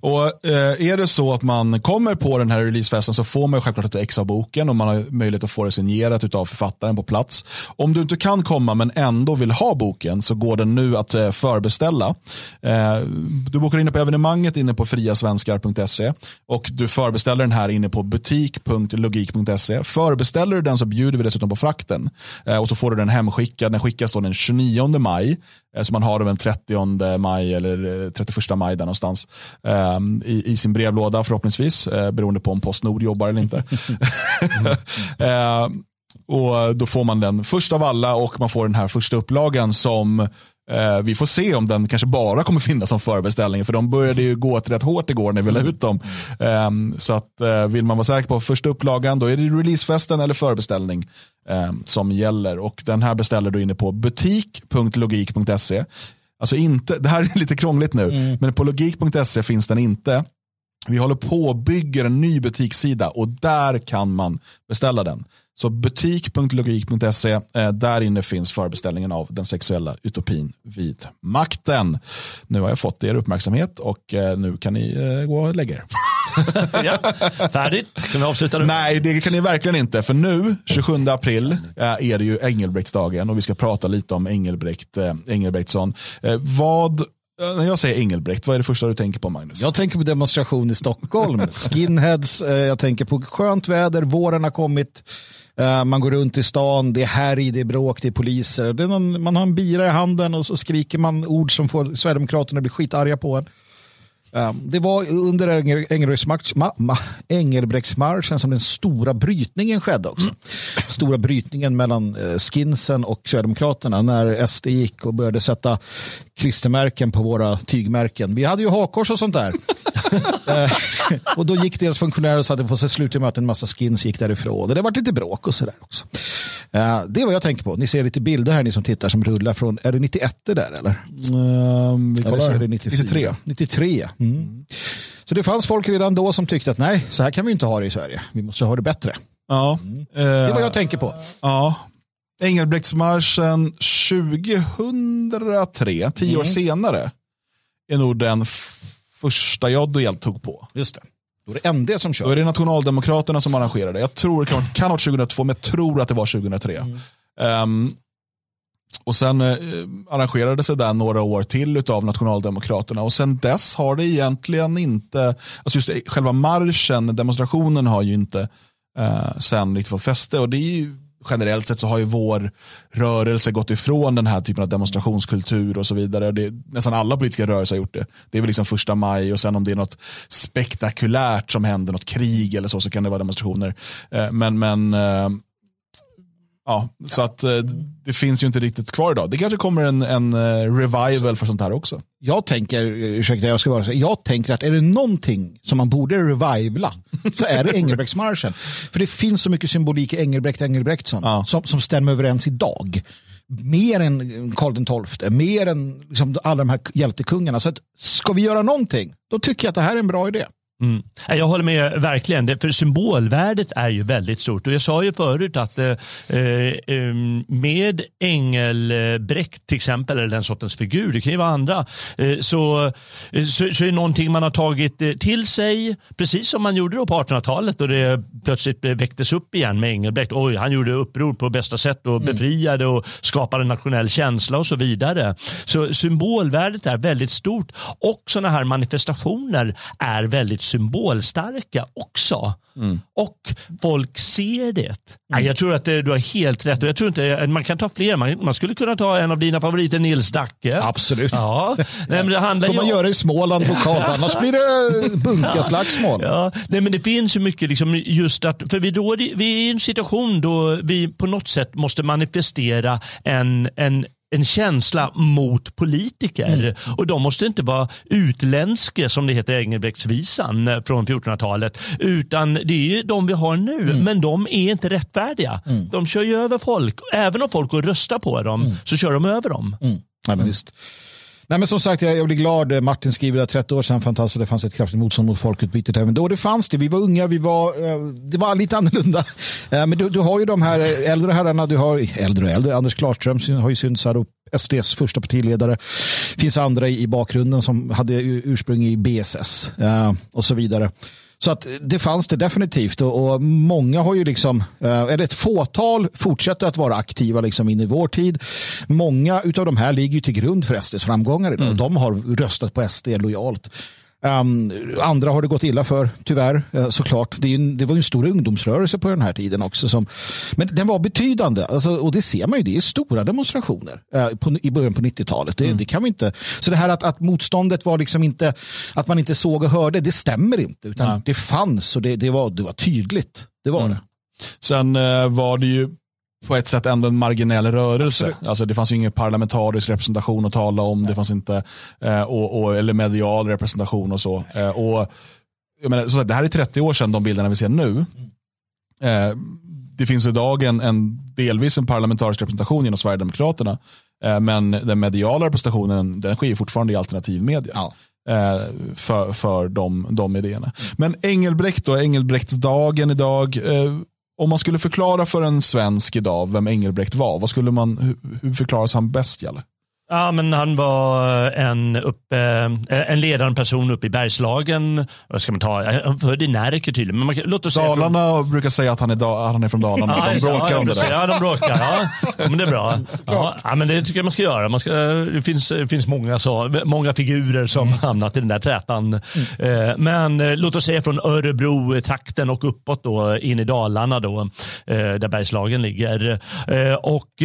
Och eh, Är det så att man kommer på den här releasefesten så får man självklart ett ex av boken och man har möjlighet att få det signerat av författaren på plats. Om du inte kan komma men ändå vill ha boken så går den nu att eh, förbeställa. Eh, du bokar in på evenemanget inne på friasvenskar.se och du förbeställer den här inne på butik.logik.se. Förbeställer du den så bjuder vi dessutom på frakten eh, och så får du den hemskickad. Den skickas då den 29 maj Eh, så man har den 30 maj eller 31 eh, maj där någonstans ehm, i, i sin brevlåda förhoppningsvis, eh, beroende på om Postnord jobbar eller inte. Ehm, och Då får man den först av alla och man får den här första upplagan som vi får se om den kanske bara kommer finnas som förbeställning. För de började ju gå rätt hårt igår när vi la ut dem. Ehm, så att vill man vara säker på första upplagan då är det releasefesten eller förbeställning eh, som gäller. Och den här beställer du inne på butik.logik.se. Alltså inte, det här är lite krångligt nu, mm. men på logik.se finns den inte. Vi håller på att bygga en ny butikssida och där kan man beställa den. Så butik.logik.se, eh, där inne finns förbeställningen av den sexuella utopin vid makten. Nu har jag fått er uppmärksamhet och eh, nu kan ni eh, gå och lägga er. ja, färdigt? Kan vi avsluta nu? Nej, det kan ni verkligen inte. För nu, 27 april, är det ju Engelbrektsdagen och vi ska prata lite om Engelbrekt, Engelbrektsson. Vad När jag säger Engelbrekt, vad är det första du tänker på Magnus? Jag tänker på demonstration i Stockholm, skinheads, eh, jag tänker på skönt väder, våren har kommit, eh, man går runt i stan, det är härj, det är bråk, det är poliser, det är någon, man har en bira i handen och så skriker man ord som får Sverigedemokraterna bli skitarga på en. Eh, Det var under Engel- Engelbrektsmarsch- ma- ma- Engelbrektsmarschen som den stora brytningen skedde också. Stora brytningen mellan eh, skinsen och Sverigedemokraterna när SD gick och började sätta klistermärken på våra tygmärken. Vi hade ju hakkors och sånt där. Eh, och då gick deras funktionärer och satte på sig slutligen med att en massa skins gick därifrån. Och det var lite bråk och sådär också. Eh, Det är vad jag tänker på. Ni ser lite bilder här ni som tittar som rullar från, är det 91 det där eller? Ehm, vi Eller kollar. är det 94. 93. 93. Mm. Så det fanns folk redan då som tyckte att nej, så här kan vi inte ha det i Sverige. Vi måste ha det bättre. Ja. Det är vad jag tänker på. Ja. Engelbrektsmarschen 2003, tio år senare, är nog den första jag deltog på. Just det. Då är det MD som Då kör. är det Nationaldemokraterna som arrangerar det. Jag tror det kan, kan ha varit 2002, men jag tror att det var 2003. Ehm, och sen eh, arrangerades det där några år till av Nationaldemokraterna och sen dess har det egentligen inte, alltså just själva marschen, demonstrationen har ju inte eh, sen riktigt fått fäste och det är ju generellt sett så har ju vår rörelse gått ifrån den här typen av demonstrationskultur och så vidare. Det, nästan alla politiska rörelser har gjort det. Det är väl liksom första maj och sen om det är något spektakulärt som händer, något krig eller så, så kan det vara demonstrationer. Eh, men men eh, ja, så att eh, det finns ju inte riktigt kvar idag. Det kanske kommer en, en revival för sånt här också. Jag tänker, ursäkta jag ska bara säga, jag tänker att är det någonting som man borde revivla så är det Engelbrektsmarschen. För det finns så mycket symbolik i Engelbrekt Engelbrektsson Ja. som, som stämmer överens idag. Mer än Karl XII, mer än liksom alla de här hjältekungarna. Så att, ska vi göra någonting, då tycker jag att det här är en bra idé. Mm. Jag håller med verkligen. För symbolvärdet är ju väldigt stort. Och jag sa ju förut att eh, eh, med Engelbrekt till exempel, eller den sortens figur, det kan ju vara andra, eh, så, eh, så, så är det någonting man har tagit eh, till sig, precis som man gjorde då på 1800-talet och det plötsligt väcktes upp igen med Engelbrekt. Oj, han gjorde uppror på bästa sätt och befriade och skapade en nationell känsla och så vidare. Så symbolvärdet är väldigt stort och sådana här manifestationer är väldigt symbolstarka också. Och folk ser det. Nej, jag tror att eh, du har helt rätt. Jag tror inte, man kan ta fler. Man, man skulle kunna ta en av dina favoriter, Nils Dacke. Absolut. Ja, Nej, men det handlar får man om- göra i Småland lokalt, annars blir det bunkaslagsmål. Ja, nej men det finns ju mycket liksom just att, för vi, då, vi är i en situation då vi på något sätt måste manifestera en, en en känsla mot politiker. Och de måste inte vara utländska som det heter i Engelbrektsvisan eh, från 1400-talet. Utan det är ju de vi har nu. Men de är inte rättfärdiga. De kör ju över folk. Även om folk går och röstar på dem så kör de över dem. Mm. Nej, men visst. Nej, men som sagt, jag, jag blir glad. Martin skriver att 30 år sedan fantastiskt, det fanns ett kraftigt motstånd mot folkutbytet även då. Det fanns det. Vi var unga, vi var, eh, det var lite annorlunda. Eh, men du, du har ju de här äldre herrarna, du har äldre och äldre. Anders Klarström har ju synts här upp. SDs första partiledare. finns andra i bakgrunden som hade ursprung i BSS eh, och så vidare. Så att det fanns det definitivt och, och många har ju liksom, eh, eller ett fåtal fortsätter att vara aktiva liksom in i vår tid. Många utav de här ligger ju till grund för SDs framgångar idag. De har röstat på SD lojalt. Um, andra har det gått illa för, tyvärr, eh, såklart. Det, en, det var en stor ungdomsrörelse på den här tiden också. Som, men den var betydande alltså, och det ser man ju. Det är stora demonstrationer eh, på, i början på 90-talet. Det, det kan vi inte. Så det här att, att motståndet var liksom inte, att man inte såg och hörde, det stämmer inte. Utan Nej. det fanns och det, det, var, det var tydligt. Det var det. Sen eh, var det ju på ett sätt ändå en marginell rörelse. Alltså det fanns ju ingen parlamentarisk representation att tala om. Det fanns inte, eh, och, och, eller medial representation och så. Eh, och, jag menar, så det här är 30 år sedan de bilderna vi ser nu. Eh, det finns idag en, en delvis en parlamentarisk representation genom Sverigedemokraterna. Eh, men den mediala representationen den sker fortfarande i alternativ media. Ja. eh, för, för de, de idéerna. Men Engelbrekt då, Engelbrektsdagen idag. Om man skulle förklara för en svensk idag vem Engelbrekt var, vad skulle man, hur, hur förklaras han bäst? Jalle? Ja, men han var en, uppe, en ledande person uppe i Bergslagen. Vad ska man ta? Han född i Närke tydligen. Men man, låt oss Dalarna från... brukar säga att han är, da, han är från Dalarna. Ja, de bråkar ja, om det där. Ja, de bråkar. Ja. ja. men det är bra. Ja, ja, men det tycker jag man ska göra. Man ska, det finns, det finns många, så, många figurer som mm. hamnat i den där trätan. Mm. Men låt oss säga från Örebro-trakten och uppåt då, in i Dalarna då, där Bergslagen ligger. Och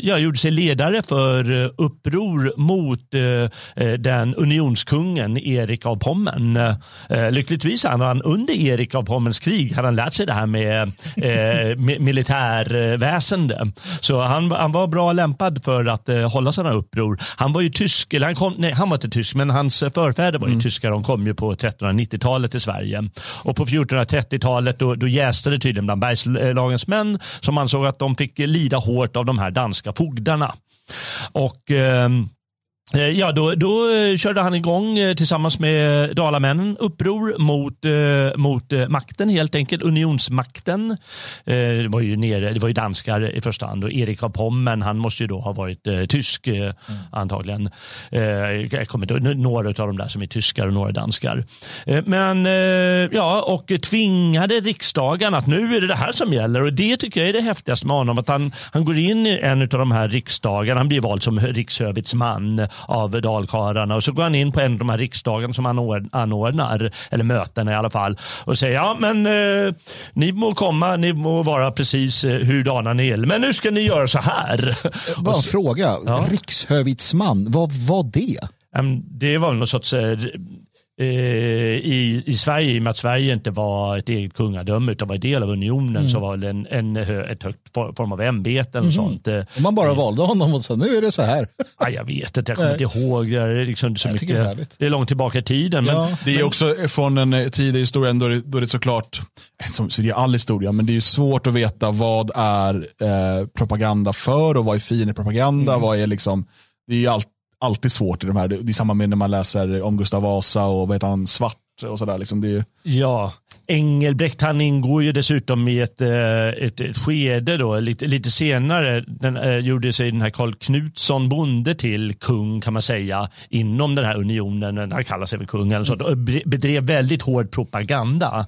jag gjorde sig ledare för uppror mot eh, eh, den unionskungen Erik av Pommern. Eh, lyckligtvis hade han under Erik av Pommerns krig hade han lärt sig det här med eh, militärväsende. Så han, han var bra lämpad för att eh, hålla sådana uppror. Han var ju tysk, eller han, kom, nej, han var inte tysk, men hans förfäder var ju mm. tyskar. De kom ju på 1390-talet till Sverige. Och på 1430-talet då, då jäste det tydligen bland Bergslagens män som ansåg att de fick lida hårt av de här danska fogdarna. Och Eh, ja, då, då eh, körde han igång eh, tillsammans med Dalamännen uppror mot, mot makten helt enkelt, unionsmakten. Det var ju, nere, det var ju danskar i första hand och Erik av Pommern han måste ju då ha varit tysk mm. antagligen. Jag kommer inte några av de där som är tyskar och några danskar. Men ja, och tvingade riksdagen att nu är det det här som gäller och det tycker jag är det häftigaste med honom att han, han går in i en av de här riksdagarna, han blir vald som rikshövitsman av dalkarlarna och så går han in på en av de här riksdagarna som han anordnar, eller möten i alla fall, och säger ja men eh, ni må komma, ni må vara precis eh, hurdana ni vill, men nu ska ni göra så här. Bara en fråga, ja. rikshövitsman, vad var det? Det var någon sorts eh, Eh, i, i Sverige, i och med att Sverige inte var ett eget kungadöme utan var en del av unionen mm. så var det en, en, ett högt form av ämbete. Mm. sånt. Och man bara mm. valde honom och sa nu är det så här. Ja, jag vet inte, jag kommer inte ihåg. Det är, liksom så mycket, det, det är långt tillbaka i tiden. Men, ja. det är men, också från en tid i historien då det, då det såklart, som, så det är all historia, men det är svårt att veta vad är eh, propaganda för och vad är fin propaganda, mm. vad är liksom, det är allt alltid svårt i de här. Det är samma med när man läser om Gustav Vasa och vad heter han, Svart och sådär. Liksom det... Ja, Engelbrekt han ingår ju dessutom i ett, eh, ett, ett skede då, lite, lite senare den, eh, gjorde sig den här Karl Knutsson bonde till kung kan man säga inom den här unionen, han kallar sig för kung, eller så, och bedrev väldigt hård propaganda.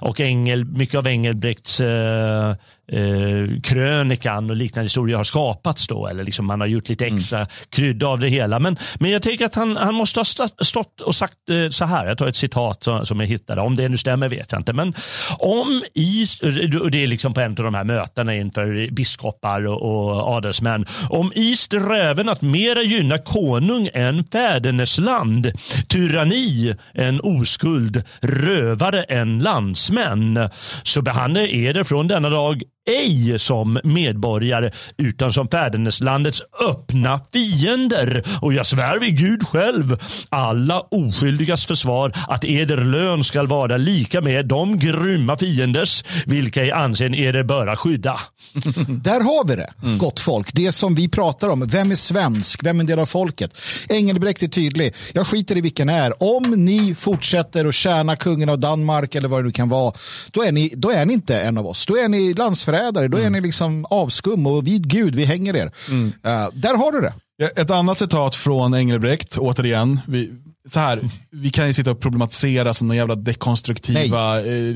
Och Engel, mycket av Engelbrekts eh, eh, krönikan och liknande historier har skapats då. Eller liksom man har gjort lite mm. extra mm. krydda av det hela. Men, men jag tänker att han, han måste ha stått och sagt eh, så här. Jag tar ett citat som, som jag hittade. Om det nu stämmer vet jag inte. Men om is, och det är liksom på en av de här mötena inför biskopar och, och adelsmän. Om i sträven att mera gynna konung än fädernesland, tyranni än oskuld, rövare än landsmän, så behandlar eder från denna dag ej som medborgare utan som fäderneslandets öppna fiender. Och jag svär vid Gud själv, alla oskyldigas försvar, att eder lön skall vara lika med de grymma fienders, vilka i ansen eder böra skydda. Där har vi det, mm. gott folk. Det som vi pratar om. Vem är svensk? Vem är en del av folket? Engelbrekt är tydlig. Jag skiter i vilken är. Om ni fortsätter att tjäna kungen av Danmark eller vad det nu kan vara, då är ni, då är ni inte en av oss. Då är ni landsförrädare förrädare, då är mm. ni liksom avskum och vid Gud, vi hänger er. Mm. Uh, där har du det. Ett annat citat från Engelbrekt, återigen. Vi, så här, vi kan ju sitta och problematisera som några jävla dekonstruktiva eh,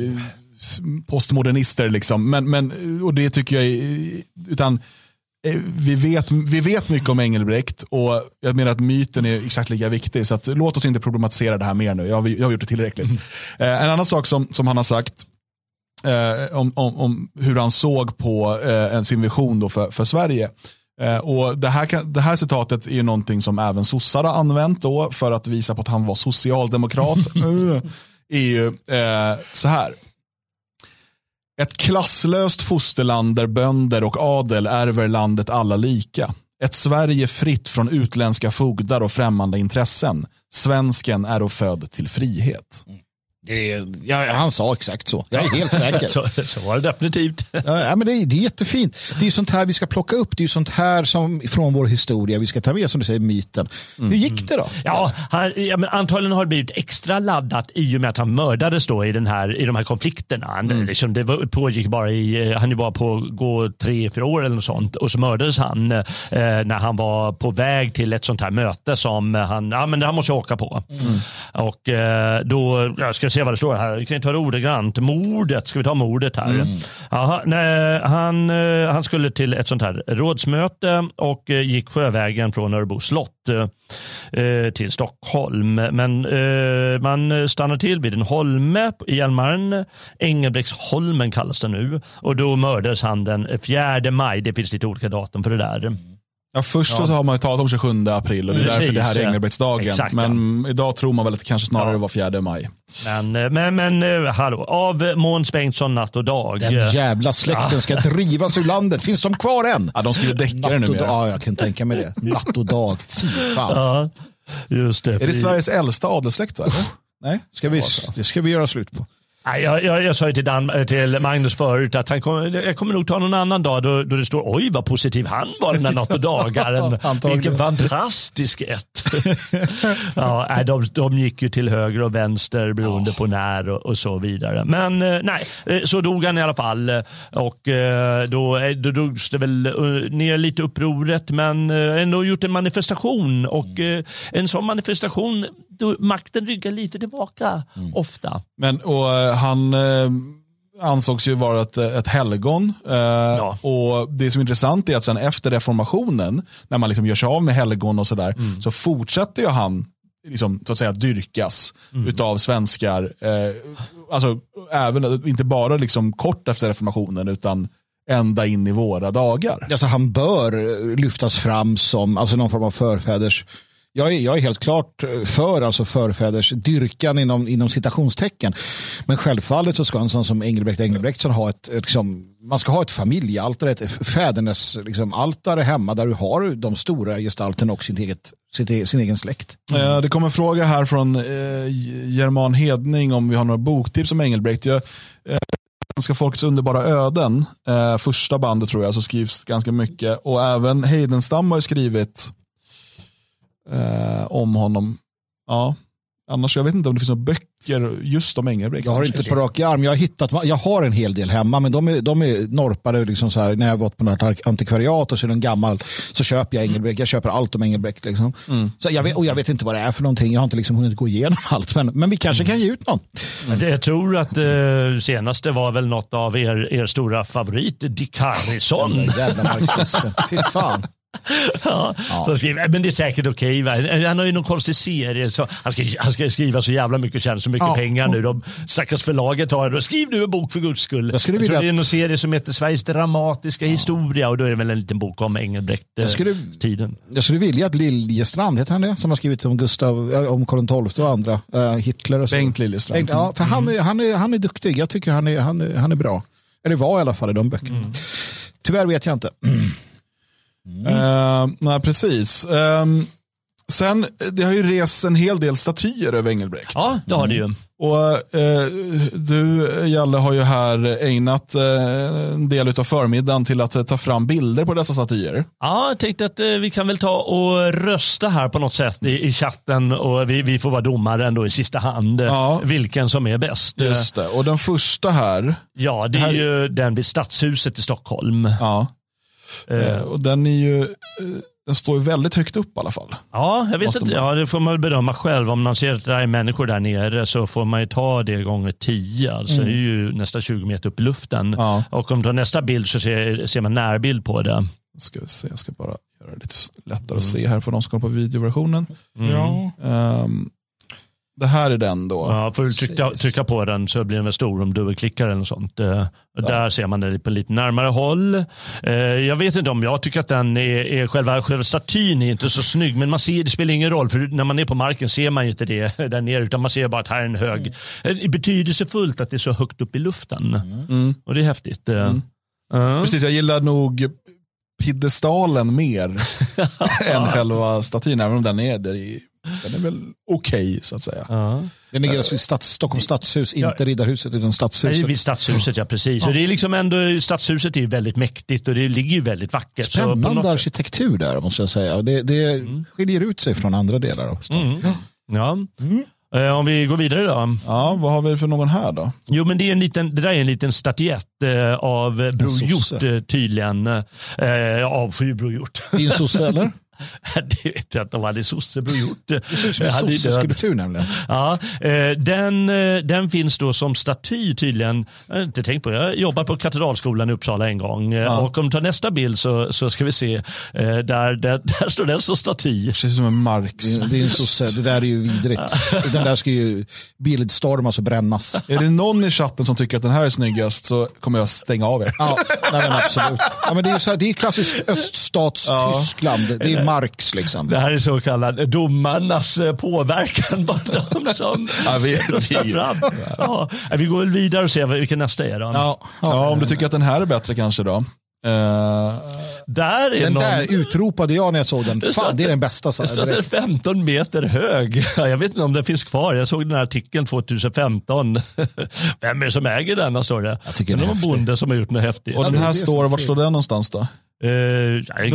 postmodernister. Liksom. Men, men, och det tycker jag är, utan eh, vi vet, vi vet mycket om Engelbrekt och jag menar att myten är exakt lika viktig. Så att, låt oss inte problematisera det här mer nu. Jag har, jag har gjort det tillräckligt. Mm. Eh, en annan sak som, som han har sagt eh, om, om, om, hur han såg på eh, sin vision då för, för Sverige. Eh, och det, här, det här citatet är ju någonting som även sossar har använt då för att visa på att han var socialdemokrat. uh, är ju eh, så här. Ett klasslöst fosterland där bönder och adel ärver landet alla lika. Ett Sverige fritt från utländska fogdar och främmande intressen. Svensken är född till frihet. Det ja, han sa exakt så. Jag är helt säker. Så, så var det definitivt. Ja, men det, är, det är jättefint. Det är sånt här vi ska plocka upp. Det är sånt här som från vår historia vi ska ta med, som du säger, myten. Hur gick det då? Ja, han, ja, men antagligen har det blivit extra laddat i och med att han mördades då i, den här, i de här konflikterna. Han, liksom, det var, pågick bara i, han är bara på gå tre, fyra år eller något sånt och så mördades han eh, när han var på väg till ett sånt här möte som han, ja men han måste åka på. Och eh, då, jag ska se vad det står här, vi kan ta det ordagrant. Mordet, ska vi ta mordet här? Jaha, nej, han, eh, han skulle till ett sånt här rådsmöte och eh, gick sjövägen från Örebro slott eh, till Stockholm. Men man stannar till vid en holme i Hjälmaren. Engelbrektsholmen kallas den nu. Och då mördades han den 4 maj. Det finns lite olika datum för det där. Ja, först så har man ju talat om 27 april och det är därför Precis, det här är ja. Engelbrektsdagen. Exakt, men idag tror man väl att det kanske snarare Ja. var 4 maj. Men, eh, men, men eh, hallå, av Måns Bengtsson Natt och Dag. Den jävla släkten ska drivas ur landet. Finns de kvar än? Ja, de skriver deckare dag. Ja, jag kan tänka mig det. Natt och dag. Fy fan. Ja, just det. Är det Sveriges äldsta adelssläkt? eller? Nej? Ska vi, det ska vi göra slut på. Jag, jag, jag sa ju till, Dan, till Magnus förut att han kom, jag kommer nog ta någon annan dag då, då det står oj vad positiv han var den där natt och dagaren. Antagligen. Vilken fantastisk ett. ja, de, de gick ju till höger och vänster beroende på när och, och så vidare. Men eh, nej, eh, så dog han i alla fall. Och eh, då, eh, då drogs det väl eh, ner lite upproret men eh, ändå gjort en manifestation. Och eh, en sån manifestation, då makten ryggar lite tillbaka ofta. Men, och, eh, han eh, ansågs ju vara ett, ett helgon. Eh, Och Det som är intressant är att sen efter reformationen, när man liksom gör sig av med helgon och sådär, så fortsätter ju han liksom, så att säga, dyrkas utav svenskar. Eh, alltså, även, inte bara liksom kort efter reformationen, utan ända in i våra dagar. Alltså, han bör eh, lyftas fram som alltså, någon form av förfäders jag är, jag är helt klart eh, för alltså förfäders dyrkan inom, inom citationstecken. Men självfallet så ska en sån som Engelbrekt Engelbrektsson ha ett, ett liksom, man ska ha ett familjealtare, ett fädernes liksom, altare hemma där du har de stora gestalterna och sin, eget, sin, e-, sin egen släkt. Mm. Det kommer en fråga här från eh, German Hedning om vi har några boktips om Engelbrekt. Jag, eh, Svenska folkets underbara öden, eh, första bandet tror jag, så skrivs ganska mycket. Och även Heidenstam har ju skrivit eh, om honom. Ja, annars jag vet inte om det finns några böcker just om Engelbrekt. Jag har inte på rak arm. Jag har, hittat, jag har en hel del hemma, men de är, de är norpade liksom så här, när jag har varit på något antikvariat och så är den gammal så köper jag Engelbrekt. Jag köper allt om Engelbrekt. Liksom. Så jag vet, och jag vet inte vad det är för någonting. Jag har inte liksom hunnit gå igenom allt, men, men vi kanske kan ge ut någon. Det- Jag tror att eh, senaste var väl något av er, er stora favorit, Dick Harrison. Den där jävla marxisten. Fy fan. Ja, som skriver, men det är säkert okej. va? han har ju någon konstig serie. Så han, ska, han ska skriva så jävla mycket, tjäna så mycket Ja. pengar nu. De stackars förlaget har det. Skriv nu en bok för guds skull. Jag skulle tror vilja det är någon serie som heter Sveriges dramatiska historia och då är det väl en liten bok om Jag skulle- Engelbrekt-tiden. Jag skulle vilja att Liljestrand, heter han det? Som har skrivit om Gustav, eh, om Karl XII och andra, eh, Hitler och så. Bengt Liljestrand. Bengt, ja, för han, är, han, är, han är duktig. Jag tycker han är, han är, han är bra. Eller var i alla fall i de böckerna. Tyvärr vet jag inte. Eh, nej, precis. Ehm, sen, det har ju rests en hel del statyer över Engelbrekt. Ja, det har det ju. Och eh, Du, Jalle, har ju här ägnat eh, en del av förmiddagen till att eh, ta fram bilder på dessa statyer. Ja, jag tänkte att eh, vi kan väl ta och rösta här på något sätt i, i chatten och vi, vi får vara domare ändå i sista hand. eh, Ja. Vilken som är bäst. Just det. Och den första här, Ja, det är Här- ju den vid Stadshuset i Stockholm. ja, Eh, eh, och den är ju, eh, den står ju väldigt högt upp i alla fall. Ja, jag vet inte. man. Ja, det får man bedöma själv. Om man ser att det är människor där nere så får man ju ta det gånger 10. Alltså det är ju nästan 20 meter upp i luften. Mm. Ja. Och om du har nästa bild så ser, ser man närbild på det. Ska vi se, jag ska bara göra det lite lättare att se här för de som kollar på videoversionen. Ja. Ehm, det här är den då. Ja, får du trycka, trycka på den så blir den väl stor om du dubbelklickar eller något sånt. Eh, och Där ser man det på lite närmare håll. Eh, Jag vet inte om jag tycker att den är, är själva, själva statyn är inte så snygg. Men man ser, det spelar ingen roll för när man är på marken ser man ju inte det där nere. Utan man ser bara att här är en hög. Det är betydelsefullt att det är så högt upp i luften. Mm. Och det är häftigt. Eh, ja. Precis, jag gillar nog piedestalen mer än själva statyn, även om den är där i den är väl okej så att säga. Ja. Den ligger alltså i stads, Stockholms stadshus, inte Ja. Riddarhuset utan Nej, stadshuset. vid stadshuset, ja precis. Och det är liksom ändå, stadshuset är ju väldigt mäktigt och det ligger ju väldigt vackert. Spännande arkitektur där måste jag säga. Det, det skiljer ut sig från andra delar av stan. Mm. Ja. Eh, Om vi går vidare då. Ja, vad har vi för någon här då? Jo, men det, är en liten, det där är en liten statyett eh, av Bror. Hjort eh, tydligen. Eh, jag avskyr Bror Hjort. Det är en sosse eller? det vet jag inte om han är sosse Bror Hjort. Det ser ut som en sosseskulptur nämligen. Ja, eh, den, eh, den finns då som staty tydligen. Jag har inte tänkt på det. Jag jobbar på Katedralskolan i Uppsala en gång. eh, Och om du tar nästa bild så, så ska vi se. eh, Där, där, där står den som staty. Precis som en Marx. Det är- Det är en sosse, det där är ju vidrigt. Den där ska ju bildstormas och brännas. Är det någon i chatten som tycker att den här är snyggast så kommer jag stänga av er. Ja, nej men absolut. Ja, men det är så här, det är klassiskt öststats-Tyskland. Det är Marx liksom. Det här är så kallad domarnas eh, påverkan på de som Ja, vi- vi- fram. Ja, vi går väl vidare och ser vilken nästa är då. Ja, Ja, om du tycker att den här är bättre kanske då. Eh, Där är Den någon... där utropade jag när jag såg den. Fan, det är den bästa. Det står att den är direkt. 15 meter hög. Jag vet inte om den finns kvar. Jag såg den här artikeln 2015. Vem är det som äger den? Står det. Jag tycker det är häftig. bonde som har gjort något häftigt. och den det är här det står, är vart står den någonstans då? Eh, jag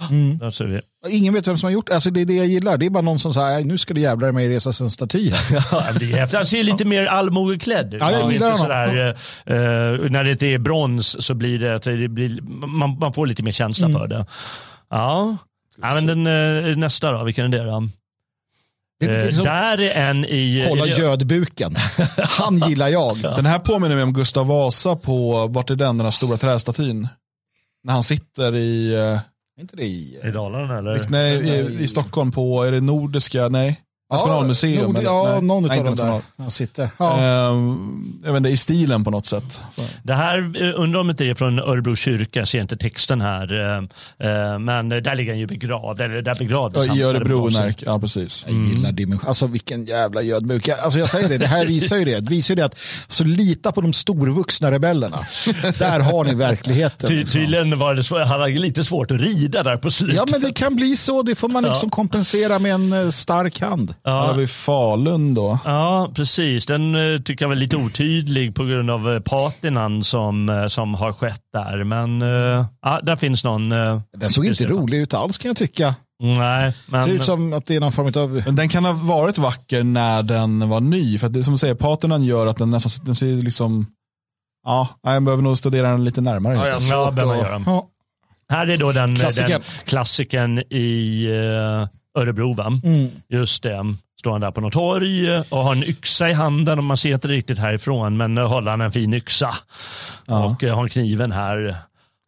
Norberg. Där ser vi. Ingen vet vem som har gjort det. Alltså, det är det jag gillar. Det är bara någon som säger nu ska det jävlar mig resas en staty här. Ja, men det är häftigt. Han ser lite mer allmogeklädd ut. Ja, jag gillar inte honom. sådär, eh, eh, När det inte är brons så blir det, att det blir, man, man får lite mer känsla Mm. för det. Ja, ja men den, eh, nästa då, vilken är det då? Det är liksom, där är en i... kolla gödbuken. Han gillar jag. Den här påminner mig om Gustav Vasa på, vart är den, den här stora trästatyn? När han sitter i, eh, inte det i... I Dalarna eller? nej, i, i Stockholm på, är det Nordiska, nej, Nationalmuseum? Eller? ja, nej, någon nej, av dem där. Han sitter. Ja. Ehm, jag vet inte, i stilen på något sätt. Det här eh, undrar om inte det är från Örebro kyrka, jag ser inte texten här. eh, eh, Men där ligger han ju begravd, eller där begravdes Ja, han. I Örebro. Närke, ja precis. Jag gillar dimension. Alltså vilken jävla. Jag- Alltså jag säger det, det här visar ju det. Det visar ju det att så lita på de storvuxna rebellerna. Där har ni verkligheten. Ty, liksom. tydligen var det svår, han hade lite svårt att rida där på slutet. Ja men det kan bli så. Det får man liksom kompensera med en eh, stark hand. Här har vi Falun då. Ja, precis. Den eh, tycker jag var lite otydlig på grund av eh, patinan som, eh, som har skett där. Men ja, där finns någon. Den såg inte rolig ut alls kan jag tycka. Nej, men... Ser ut som att det är någon form av... Men den kan ha varit vacker när den var ny. För att det som du säger, paternan gör att den nästan den ser liksom, ja, jag behöver nog studera den lite närmare. Ja, jag Ja, behöver man göra. Ja. Här är då den Klassikern. den klassikern i uh, Örebro. Va? Mm. Just det. Står han där på något torg eh, och har en yxa i handen och man ser inte riktigt härifrån men uh, håller han en fin yxa. Och uh, har kniven här.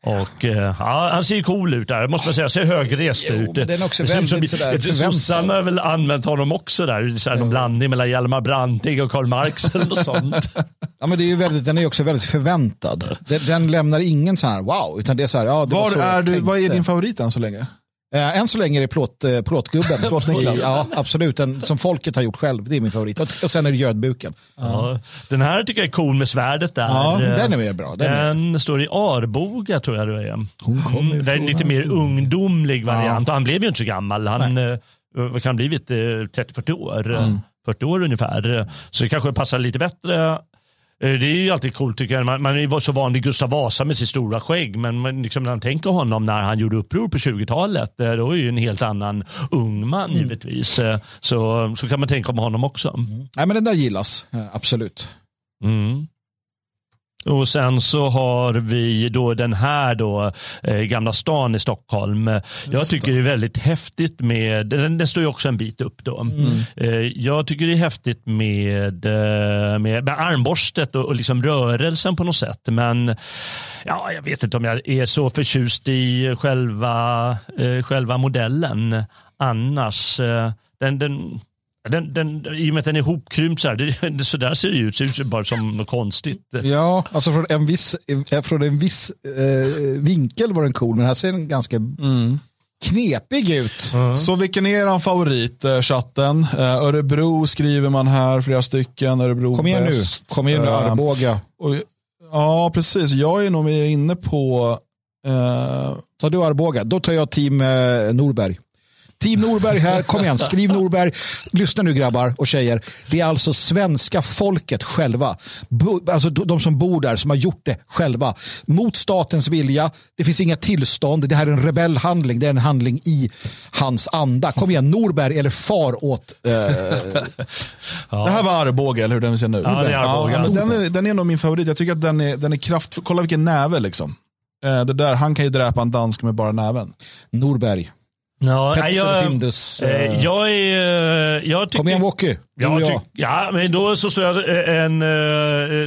Och uh, ja, han ser ju cool ut där, måste man säga. Ser högrest Jo, ut. den är också väldigt sådär. Sossarna har väl använt honom också där. Så här, någon blandning mellan Hjalmar Branting och Karl Marx eller något sånt. Ja, men det är ju väldigt, den är ju också väldigt förväntad. Den, den lämnar ingen sån här wow, utan det är så här, ja, det var Var så är du, vad är din favorit än så länge? Eh, än så länge är det plåt, eh, plåtgubben. Plåt-Niklas. ja, absolut. Den som folket har gjort själv. Det är min favorit. Och, och sen är det gödbuken. Ja, den här tycker jag är cool med svärdet där. Ja, Eh, den är mer bra. Den Den står i Arboga tror jag det är. hon kommer Mm, det är en lite mer ungdomlig variant. Han blev ju inte så gammal. Han eh, kan ha blivit eh, 30-40 år. eh, 40 år ungefär. Så det kanske passar lite bättre. Eh, Det är ju alltid coolt tycker jag. Man, man är ju så van vid Gustav Vasa med sitt stora skägg. Men man, liksom, när man tänker honom när han gjorde uppror på 20-talet. eh, Då är ju en helt annan ung man givetvis. Eh, Så, så kan man tänka om honom också. Nej, men den där gillas. Absolut. Mm. Och sen så har vi då den här då, eh, Gamla stan i Stockholm. Jag tycker det är väldigt häftigt med, den, den står ju också en bit upp då. Eh, jag tycker det är häftigt med, eh, med, med armborstet och, och liksom rörelsen på något sätt. Men ja, jag vet inte om jag är så förtjust i själva, eh, själva modellen annars. Eh, den, den, den, den, I och med att den är hopkrympt så här, det, det, så där ser det ut. Det ser ut bara som något konstigt. Ja, alltså från en viss, eh, från en viss eh, vinkel var den cool, men här ser den ganska knepig ut. Så vilken är er favorit, eh, chatten? Eh, Örebro skriver man här, flera stycken. Örebro Kom igen nu, bäst. kom igen nu Eh, Arboga. och, ja, precis. Jag är nog mer inne på... Eh, Tar du Arboga, då tar jag team eh, Norberg. Team Norberg här, kom igen, skriv Norberg. Lyssna nu grabbar och tjejer. Det är alltså svenska folket själva. Bo, alltså de som bor där som har gjort det själva. Mot statens vilja. Det finns inga tillstånd. Det här är en rebellhandling. Det är en handling i hans anda. Kom igen, Norberg eller far åt... Eh... ja. Det här var Arboga, eller hur den ser nu? Ja, det är Arboga. Ja, den, är, den är nog min favorit. Jag tycker att den är, den är kraftfull. Kolla vilken näve liksom. Eh, det där, han kan ju dräpa en dansk med bara näven. Norberg. Ja, Petsen jag, Findus. eh, jag är... Jag tycker, Kom igen Wocky. jag Ja, tyck, ja, men då så slår jag eh, en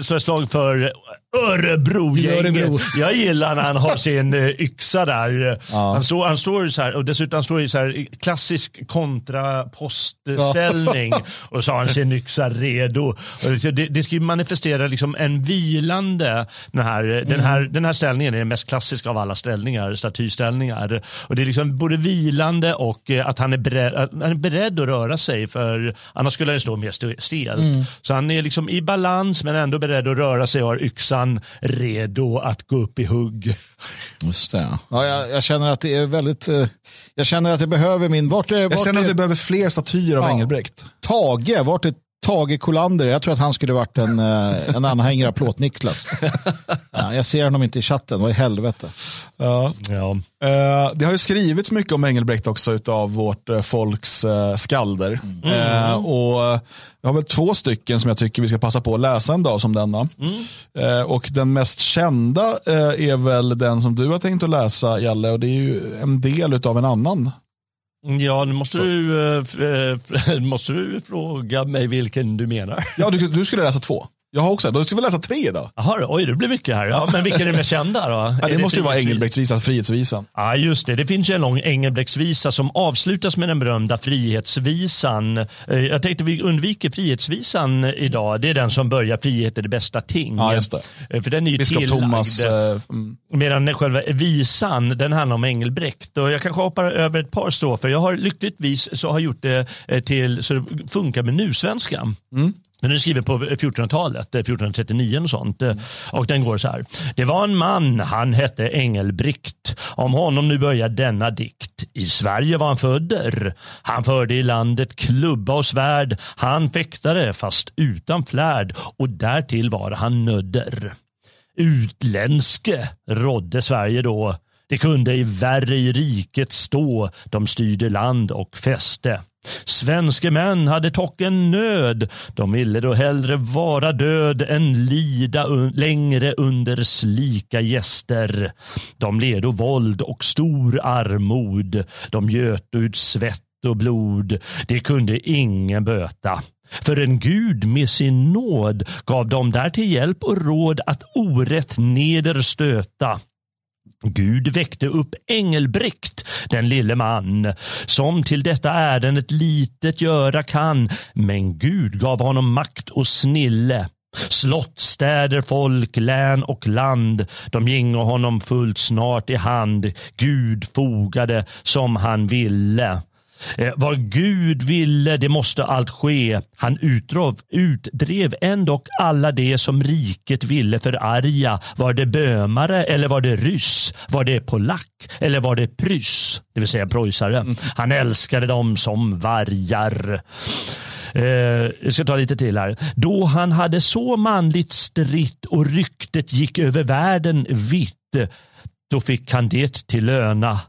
slår jag slag för Örebro, Örebro. Jag gillar när han har sin uh, yxa där. Ja. Han, står, han står så här och dessutom står i så här klassisk kontrapostställning och så har han sin yxa redo. Det, det ska ju manifestera liksom en vilande, den här, den, här, den här ställningen är den mest klassiska av alla ställningar, statyställningar. Och det är liksom både vilande och eh, att han är beredd, att han är beredd att röra sig för annars skulle han stå mer st- stelt. Så han är liksom i balans men ändå beredd att röra sig och har yxan redo att gå upp i hugg. Just det. Ja, jag, jag känner att det är väldigt... eh, Jag känner att det behöver min... Vart är, Jag vart känner är att vi behöver fler statyer av Ja. Engelbrekt. Tage? Vart är Tage Kolander? Jag tror att han skulle varit en, eh, en anhängare av Plåt-Niklas. Ja, jag ser honom inte i chatten. Vad i helvete? Ja. Ja. Eh, det har ju skrivits mycket om Engelbrekt också av vårt eh, folks skalder. Eh, och jag har väl två stycken som jag tycker vi ska passa på att läsa en dag som denna. Eh, och den mest kända eh, är väl den som du har tänkt att läsa, Jalle, och det är ju en del av en annan. Ja, nu måste du, eh, måste du fråga mig vilken du menar. Ja, du, du skulle läsa två. Jag har också, då ska vi läsa tre idag. Jaha, oj, det blir mycket här. Ja, men vilken är den mest kända då? Ja, Är det måste ju vara Engelbrektsvisan, Frihetsvisan. Ja, just det. Det finns ju en lång Engelbrektsvisa som avslutas med den berömda Frihetsvisan. Eh, Jag tänkte vi undviker Frihetsvisan idag. Det är den som börjar Frihet är det bästa ting. Ja, just det. Eh, För den är ju Biskop tillagd. Thomas. eh, mm. Medan själva visan, den handlar om Engelbrekt. Och jag kanske hoppar över ett par strofer. Jag har lyckligtvis så har gjort det eh, till så det funkar med nusvenska. Den är skriven på 1400-talet, 1439 eh, och sånt. Eh, och den går så här. Det var en man, han hette Engelbrikt. Om honom nu börjar denna dikt. I Sverige var han födder. Han förde i landet klubba och svärd. Han fäktade fast utan flärd och därtill var han nödder utländske rådde Sverige då. Det kunde i värre i riket stå, de styrde land och fäste. Svenske män hade tocken nöd, de ville då hellre vara död än lida un- längre under slika gäster. De ledo våld och stor armod, de göt ut svett och blod, det kunde ingen böta. För en Gud med sin nåd gav dem där till hjälp och råd att orätt neder stöta. Gud väckte upp Engelbrekt, den lille man, som till detta ärendet litet göra kan. Men Gud gav honom makt och snille. Slott, städer, folk, län och land, de gingo honom fullt snart i hand. Gud fogade som han ville. Eh, vad Gud ville, det måste allt ske. Han utdrev, utdrev ändock alla det som riket ville förarga. Var det bömare eller var det ryss? Var det polack eller var det pryss? Det vill säga preussare. Han älskade dem som vargar. Eh, jag ska ta lite till här. Då han hade så manligt stritt och ryktet gick över världen vitt, då fick han det till löna.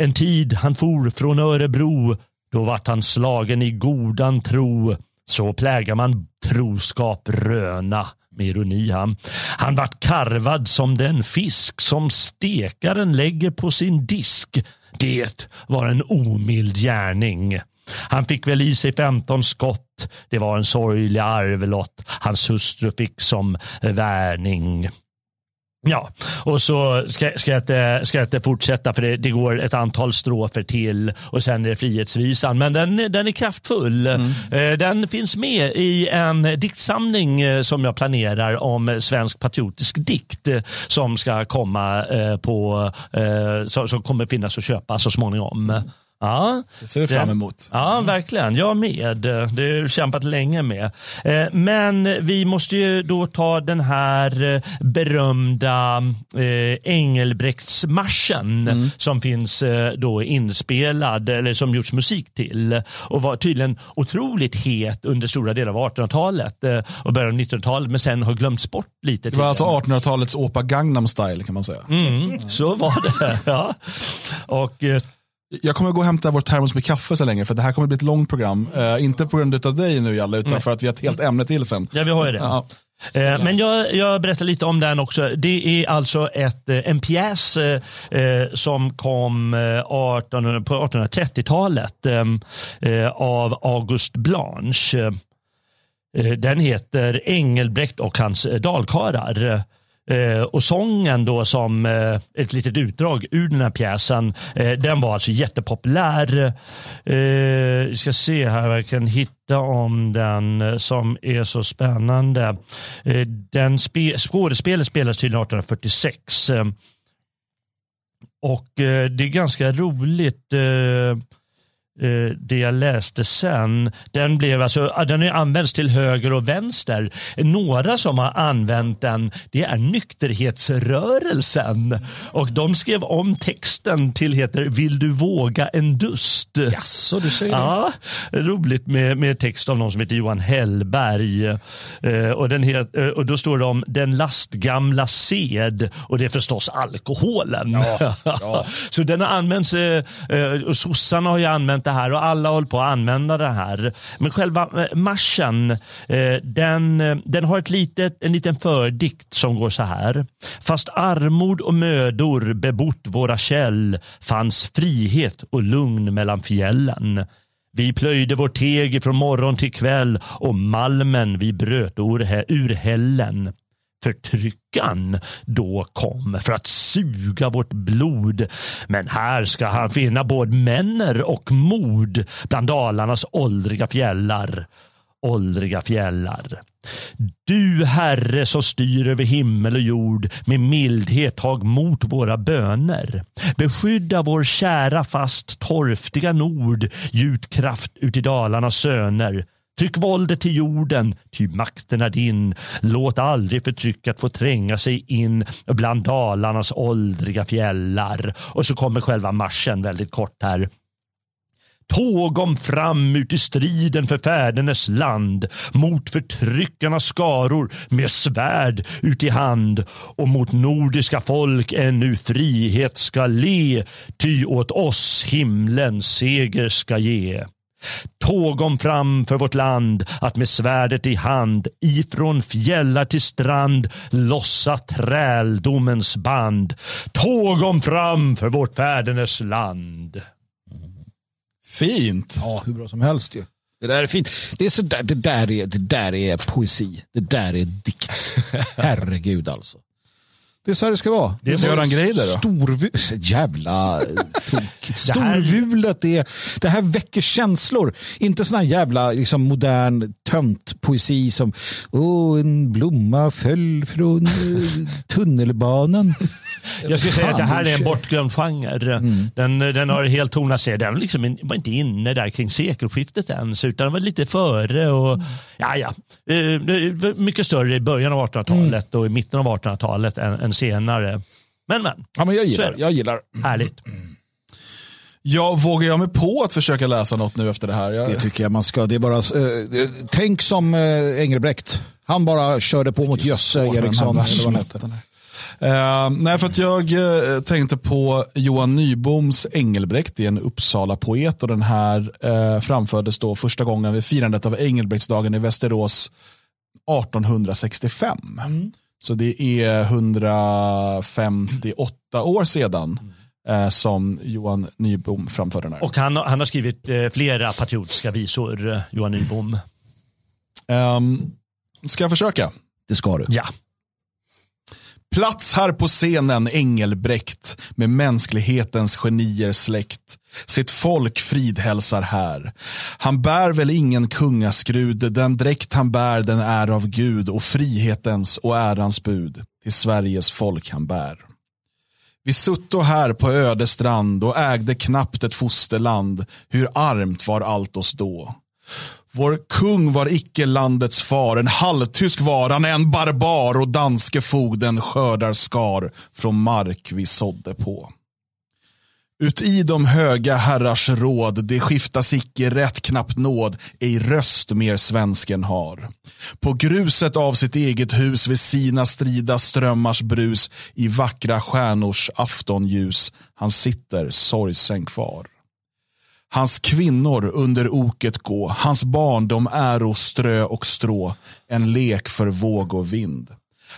En tid han for från Örebro, då vart han slagen i godan tro. Så plägar man troskap röna med ironi han. Han vart karvad som den fisk som stekaren lägger på sin disk. Det var en omild gärning. Han fick väl i sig 15 skott. Det var en sorglig arvelott. Hans hustru fick som värning. Ja, och så ska, ska, jag inte, ska jag inte fortsätta för det, det går ett antal strofer till och sen är det Frihetsvisan. Men den, den är kraftfull. Eh, Den finns med i en diktsamling eh, som jag planerar om svensk patriotisk dikt eh, som ska komma på, som kommer finnas att köpa så småningom. Ja, Det ser vi fram emot. Ja, verkligen. Jag med. Det har kämpat länge med. Eh, Men vi måste ju då ta den här eh, berömda eh, Engelbrektsmarschen som finns då inspelad eller som gjorts musik till och var tydligen otroligt het under stora delar av 1800-talet eh, och början av 1900-talet men sen har glömts bort lite. Det var alltså 1800-talets Opa Gangnam style kan man säga. Mm, så var det. Ja. Och Jag kommer gå och hämta vår termos med kaffe så länge för det här kommer bli ett långt program. Eh, inte på grund av dig nu Jalle utan för att vi har ett helt ämne till sen. Ja, vi har ju det. Ja. Eh, Men jag, jag berättar lite om den också. Det är alltså ett, eh, en pjäs eh, eh, som kom eh, 18, på 1830-talet eh, av August Blanche. Den heter Engelbrekt och hans dalkarlar. Eh, och sången då som eh, ett litet utdrag ur den här pjäsen, eh, den var alltså jättepopulär. Eh, vi ska se här vad jag kan hitta om den eh, som är så spännande. Eh, den spe, skådespelet spelas tydligen 1846. Eh, och eh, det är ganska roligt. Eh, Eh, det jag läste sen, den, blev alltså, ja, den har använts till höger och vänster. Några som har använt den, det är nykterhetsrörelsen. Och de skrev om texten till heter Vill du våga en dust? Jaså, du säger det? Ja, roligt med, med text av någon som heter Johan Hellberg. Eh, och, den het, eh, och då står det om den lastgamla sed och det är förstås alkoholen. Så den har använts, eh, och sossarna har ju använt det här och alla håller på att använda det här. Men själva eh, marschen, eh, den, eh, den har ett litet, en liten fördikt som går så här. Fast armod och mödor bebott våra käll fanns frihet och lugn mellan fjällen. Vi plöjde vår teg från morgon till kväll och malmen vi bröt ur, ur hällen. Förtryckan då kom för att suga vårt blod. Men här ska han finna både männer och mod bland Dalarnas åldriga fjällar. Åldriga fjällar. Du Herre som styr över himmel och jord med mildhet tag mot våra böner. Beskydda vår kära fast torftiga nord, gjut kraft ut i Dalarnas söner. Tryck våldet till jorden, ty makten är din. Låt aldrig förtrycket få tränga sig in bland Dalarnas åldriga fjällar. Och så kommer själva marschen väldigt kort här. Tågom fram ut i striden för fädernes land mot förtryckarnas skaror med svärd ut i hand och mot nordiska folk ännu frihet ska le ty åt oss himlen seger ska ge. Tåg om fram för vårt land att med svärdet i hand ifrån fjällar till strand lossa träldomens band. Tåg om fram för vårt fädernes land. Fint. Ja, hur bra som helst ju. Det där är fint. Det, är så där, det, där är, det där är poesi. Det där är dikt. Herregud alltså. Det är så här det ska vara. Det är Göran Greider då? Storvu... Jävla tokigt. Storvulet, det, det här väcker känslor. Inte sån här jävla liksom, modern töntpoesi som Åh, en blomma föll från eh, tunnelbanan. Jag skulle säga att det här är en bortglömd genre. Den, den har helt tonat sig. Den liksom var inte inne där kring sekelskiftet ens, utan den var lite före. Och, ja, ja. Eh, Mycket större i början av 1800-talet och i mitten av 1800-talet än, än senare. Men, men. Ja, men jag gillar, jag gillar. Härligt. Ja, vågar jag mig på att försöka läsa något nu efter det här? Jag, Det tycker jag man ska. Det är bara, eh, tänk som eh, Engelbrekt. Han bara körde på mot Jösse Eriksson. Eh, nej, för att jag eh, tänkte på Johan Nyboms Engelbrekt, det är en Uppsala-poet och den här eh, framfördes då första gången vid firandet av Engelbrektsdagen i Västerås 1865. Så det är 158 år sedan eh, som Johan Nybom framförde den här. Och han, han har skrivit eh, flera patriotiska visor, eh, Johan Nybom. Ehm, ska jag försöka? Det ska du. Ja. Plats här på scenen Engelbrekt med mänsklighetens genier släkt. Sitt folk fridhälsar här. Han bär väl ingen kungaskrud, den dräkt han bär den är av Gud och frihetens och ärans bud till Sveriges folk han bär. Vi sutto här på öde strand och ägde knappt ett fosterland. Hur armt var allt oss då. Vår kung var icke landets far, en halvtysk var han, en barbar och danske fogden skördar skar från mark vi sådde på. Uti de höga herrars råd, det skiftas icke rätt knappt nåd, ej röst mer svensken har. På gruset av sitt eget hus vid sina strida strömmars brus, i vackra stjärnors aftonljus, han sitter sorgsen kvar. Hans kvinnor under oket gå, hans barn de äro strö och strå, en lek för våg och vind.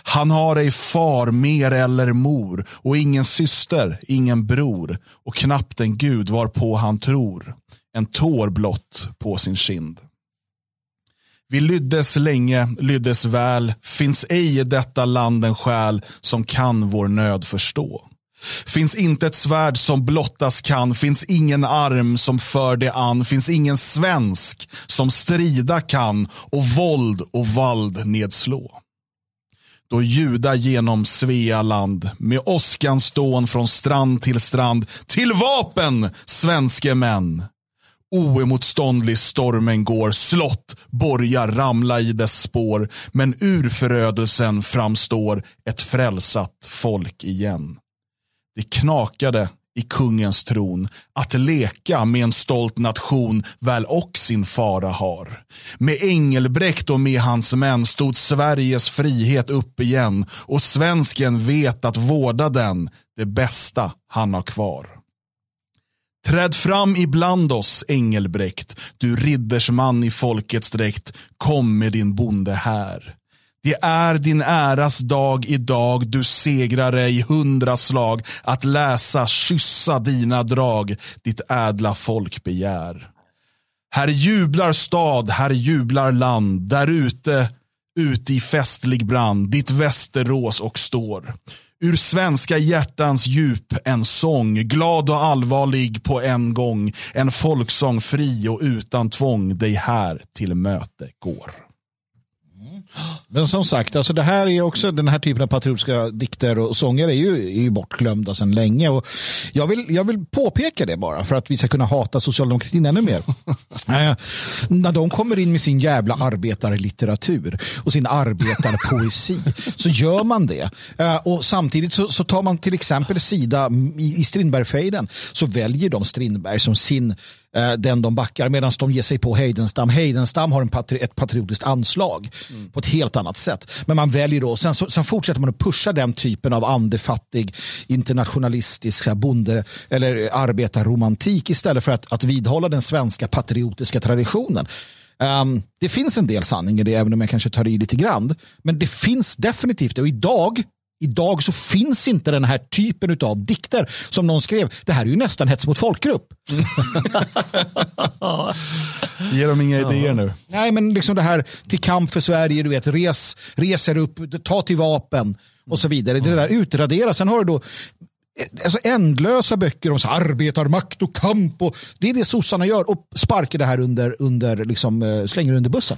Han har ej far mer eller mor och ingen syster, ingen bror och knappt en gud varpå han tror. En tår blott på sin kind. Vi lyddes länge, lyddes väl, finns ej i detta land en själ som kan vår nöd förstå. Finns inte ett svärd som blottas kan, finns ingen arm som för det an, finns ingen svensk som strida kan och våld och vald nedslå då juda genom Svealand med åskan stån från strand till strand. Till vapen, svenske män! Oemotståndlig stormen går, slott, borgar ramla i dess spår, men ur förödelsen framstår ett frälsat folk igen. Det knakade i kungens tron. Att leka med en stolt nation väl och sin fara har. Med Engelbrekt och med hans män stod Sveriges frihet upp igen och svensken vet att vårda den, det bästa han har kvar. Träd fram ibland oss, Engelbrekt, du riddersman i folkets dräkt, kom med din bonde här. Det är din äras dag idag, du segrare i hundra slag, att läsa, kyssa dina drag, ditt ädla folk begär. Här jublar stad, här jublar land, där ute, ute i festlig brand, ditt Västerås och står. Ur svenska hjärtans djup en sång, glad och allvarlig på en gång, en folksång fri och utan tvång. Dig här till möte går. Men som sagt, alltså det här är också den här typen av patriotiska dikter och sånger är ju, är ju bortglömda sedan länge. Och jag, vill, jag vill påpeka det bara för att vi ska kunna hata socialdemokratin ännu mer. äh, när de kommer in med sin jävla arbetarlitteratur och sin arbetarpoesi så gör man det. Äh, och samtidigt så, så, tar man till exempel sida i, i Strindbergfejden så väljer de Strindberg som sin Eh, Eh, den de backar medan de ger sig på Heidenstam. Heidenstam har en patri ett patriotiskt anslag mm. på ett helt annat sätt. Men man väljer då, sen, så, sen fortsätter man att pusha den typen av andefattig internationalistisk så bonde eller arbetarromantik istället för att, att vidhålla den svenska patriotiska traditionen. Um, det finns en del sanning i det, även om jag kanske tar i lite grann. Men det finns definitivt det. Och idag Idag så finns inte den här typen av dikter som någon skrev. Det här är ju nästan hets mot folkgrupp. Ger dem inga idéer nu? Nej, men liksom det här till kamp för Sverige, du vet, res, reser upp, ta till vapen och så vidare. Det där utraderas. Sen har du då alltså ändlösa böcker om så arbetarmakt och kamp. Och det är det sossarna gör och sparkar det här under, under liksom, eh, slänger under bussen.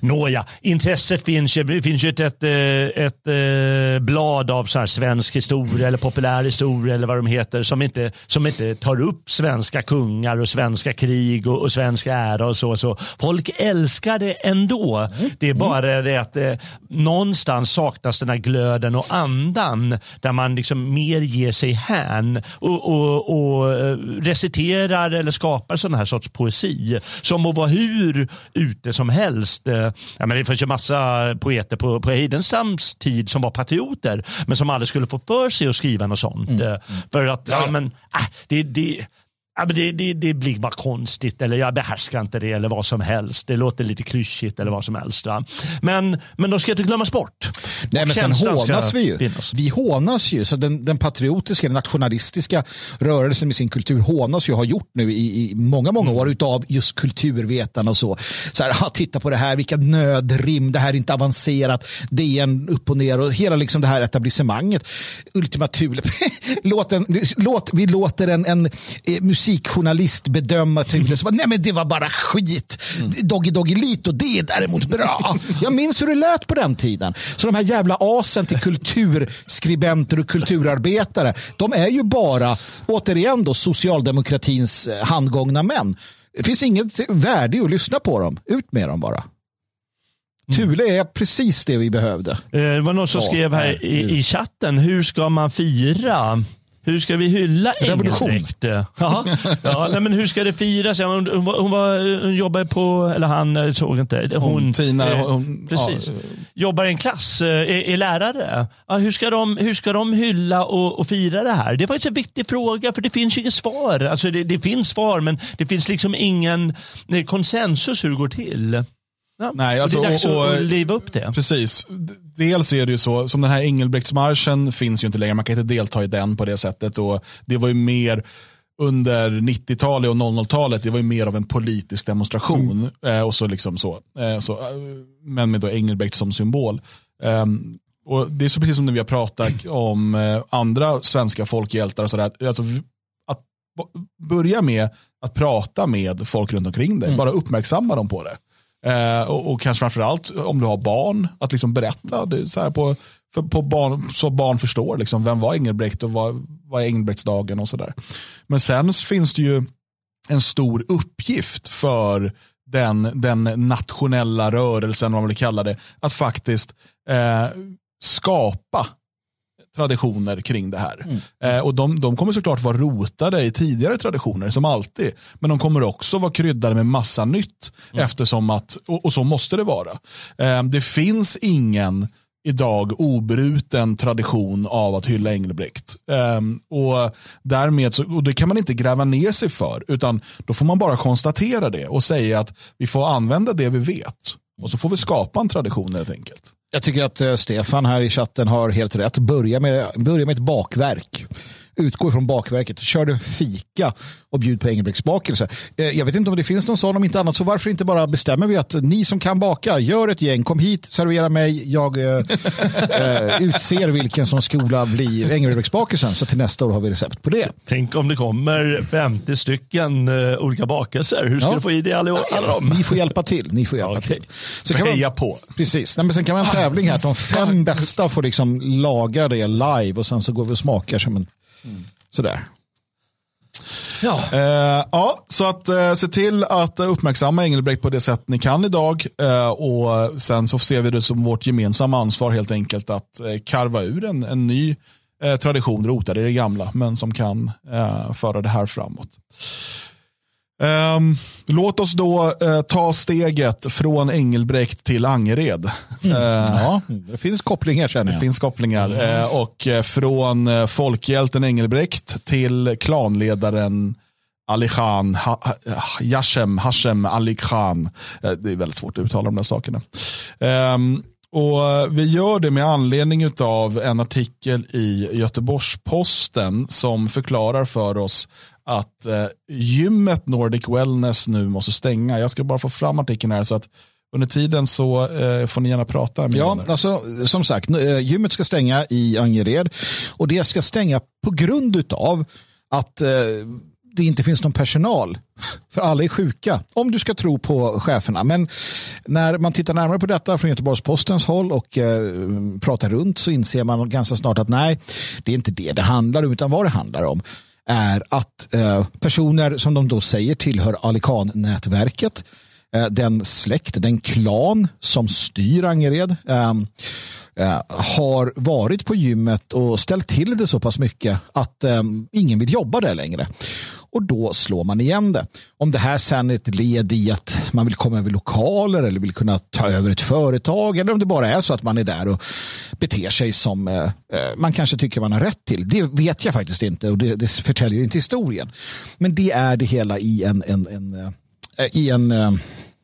Nåja, intresset finns ju. Det finns ju ett, ett, eh, ett, ett eh, blad av så svensk historia eller populär historia eller vad de heter som inte, som inte tar upp svenska kungar och svenska krig och, och svensk ära och så, så. Folk älskar det ändå. Det är bara det att eh, någonstans saknas den här glöden och andan där man liksom mer ger sig hän och, och, och eh, reciterar eller skapar sån här sorts poesi som må vara hur ute som helst Eh, ja, men det finns ju massa poeter på, på Heidenstams tid som var patrioter men som aldrig skulle få för sig att skriva något sånt. Mm. Eh, för att, ja, men, äh, det, det, Ja, men det, det, det, blir bara konstigt eller jag behärskar inte det eller vad som helst. Det låter lite klyschigt eller vad som helst. Va? Men, men de ska inte glömmas bort. Nej, men sen hånas vi ju. Finnas. Vi hånas ju. Så den, den patriotiska, den nationalistiska rörelsen med sin kultur hånas ju har gjort nu i, i många, många mm. år utav just kulturvetarna och så. Så här, ah, titta på det här, vilka nödrim, det här är inte avancerat, det är en upp och ner och hela liksom det här etablissemanget. Ultima Thule. låt en, låt, vi låter en, en eh, musikjournalist bedöma Thule. Så Nej men det var bara skit. Mm. Doggy Doggy Lito, det är däremot bra. Jag minns hur det lät på den tiden. Så de här jävla asen till kulturskribenter och kulturarbetare. De är ju bara, återigen då, socialdemokratins eh, handgångna män. Det finns inget värde i att lyssna på dem. Ut med dem bara. Thule är precis det vi behövde. Eh, Det var någon som Ja, skrev här i, i chatten, hur ska man fira? Hur ska vi hylla. Engelbrekt? Ja, ja, nej, men hur ska det firas? Ja, hon, hon, var- hon, var, hon jobbar på, eller han eh, såg inte. Hon, Hon, Tina, eh, hon, precis. ja, Jobbar i en klass, eh, är, är lärare. Ja, hur, ska de, hur ska de hylla och, och fira det här? Det är faktiskt en viktig fråga för det finns ju inget svar. Alltså det, det finns svar men det finns liksom ingen eh, konsensus hur det går till. Ja, Nej, alltså, det är dags och- och- att, liva upp det. Precis. Dels är det ju så, som den här Engelbrektsmarschen finns ju inte längre, man kan inte delta i den på det sättet. Och det var ju mer under 90-talet och 00-talet, det var ju mer av en politisk demonstration. Eh, och så liksom så. Eh, så eh, men med då Engelbrekt som symbol. Ehm, och Det är så precis som när vi har pratat om eh, andra svenska folkhjältar. Och så där, alltså, att börja med att prata med folk runt omkring dig, bara uppmärksamma dem på det. Eh, och, och kanske framförallt om du har barn, att liksom berätta det så, här på, för, på barn, så barn förstår liksom, vem var Engelbrekt och vad, vad är Engelbrektsdagen och sådär. Men sen finns det ju en stor uppgift för den, den nationella rörelsen, vad man vill kalla det, att faktiskt eh, skapa traditioner kring det här. Eh, och de, de kommer såklart vara rotade i tidigare traditioner, som alltid. Men de kommer också vara kryddade med massa nytt, eftersom att, och, och så måste det vara. Eh, det finns ingen idag obruten tradition av att hylla Engelbrekt. Ehm, och, därmed så, och det kan man inte gräva ner sig för, utan då får man bara konstatera det och säga att vi får använda det vi vet. Och så får vi skapa en tradition helt enkelt. Jag tycker att eh, Stefan här i chatten har helt rätt. Börja med, börja med ett bakverk. Utgå från bakverket. Kör en fika och bjud på Engelbrektsbakelse. Eh, Jag vet inte om det finns någon sån. Om inte annat så varför inte bara bestämmer vi att ni som kan baka, gör ett gäng. Kom hit, servera mig. Jag eh, eh, utser vilken som skola blir Engelbrektsbakelsen. Så till nästa år har vi recept på det. Tänk om det kommer 50 stycken eh, olika bakelser. Hur ska Ja. du få i dig alla, alla dem? Ni får hjälpa till. Ni får hjälpa Okej. till. Så kan man, Heja på. Precis. Nej, men sen kan man ha en tävling här. att De fem bästa får liksom laga det live och sen så går vi och smakar som en sådär. Ja. Eh, ja, så att eh, se till att eh, uppmärksamma Engelbrekt på det sätt ni kan idag. Eh, och sen så ser vi det som vårt gemensamma ansvar helt enkelt att eh, karva ur en, en ny eh, tradition rotad i det gamla, men som kan föra det här framåt. Ehm, låt oss då eh, ta steget från Engelbrekt till Angered. Eh, Ja, det finns kopplingar känner det jag. finns kopplingar. Eh, och eh, från folkhjälten Engelbrekt till klanledaren Ali Khan, ha, ha, Yashem, Hashem Ali Khan. Det är väldigt svårt att uttala de där sakerna. Ehm, och vi gör det med anledning av en artikel i Göteborgs-Posten som förklarar för oss att eh, gymmet Nordic Wellness nu måste stänga. Jag ska bara få fram artikeln här så att under tiden så eh, får ni gärna prata med Ja, mig. alltså som sagt, eh, gymmet ska stänga i Angered och det ska stänga på grund av att eh, det inte finns någon personal. För alla är sjuka, om du ska tro på cheferna. Men när man tittar närmare på detta från Göteborgs-Postens håll och eh, pratar runt så inser man ganska snart att nej, det är inte det det handlar om, utan vad det handlar om är att eh, personer som de då säger tillhör Alikan-nätverket, eh, den släkt, den klan som styr Angered eh, eh, har varit på gymmet och ställt till det så pass mycket att eh, ingen vill jobba där längre. Och då slår man igen det. Om det här sen är ett led i att man vill komma över lokaler eller vill kunna ta över ett företag eller om det bara är så att man är där och beter sig som eh, eh man kanske tycker man har rätt till. Det vet jag faktiskt inte och det, det förtäljer inte historien. Men det är det hela i en, en, en, eh, i en eh,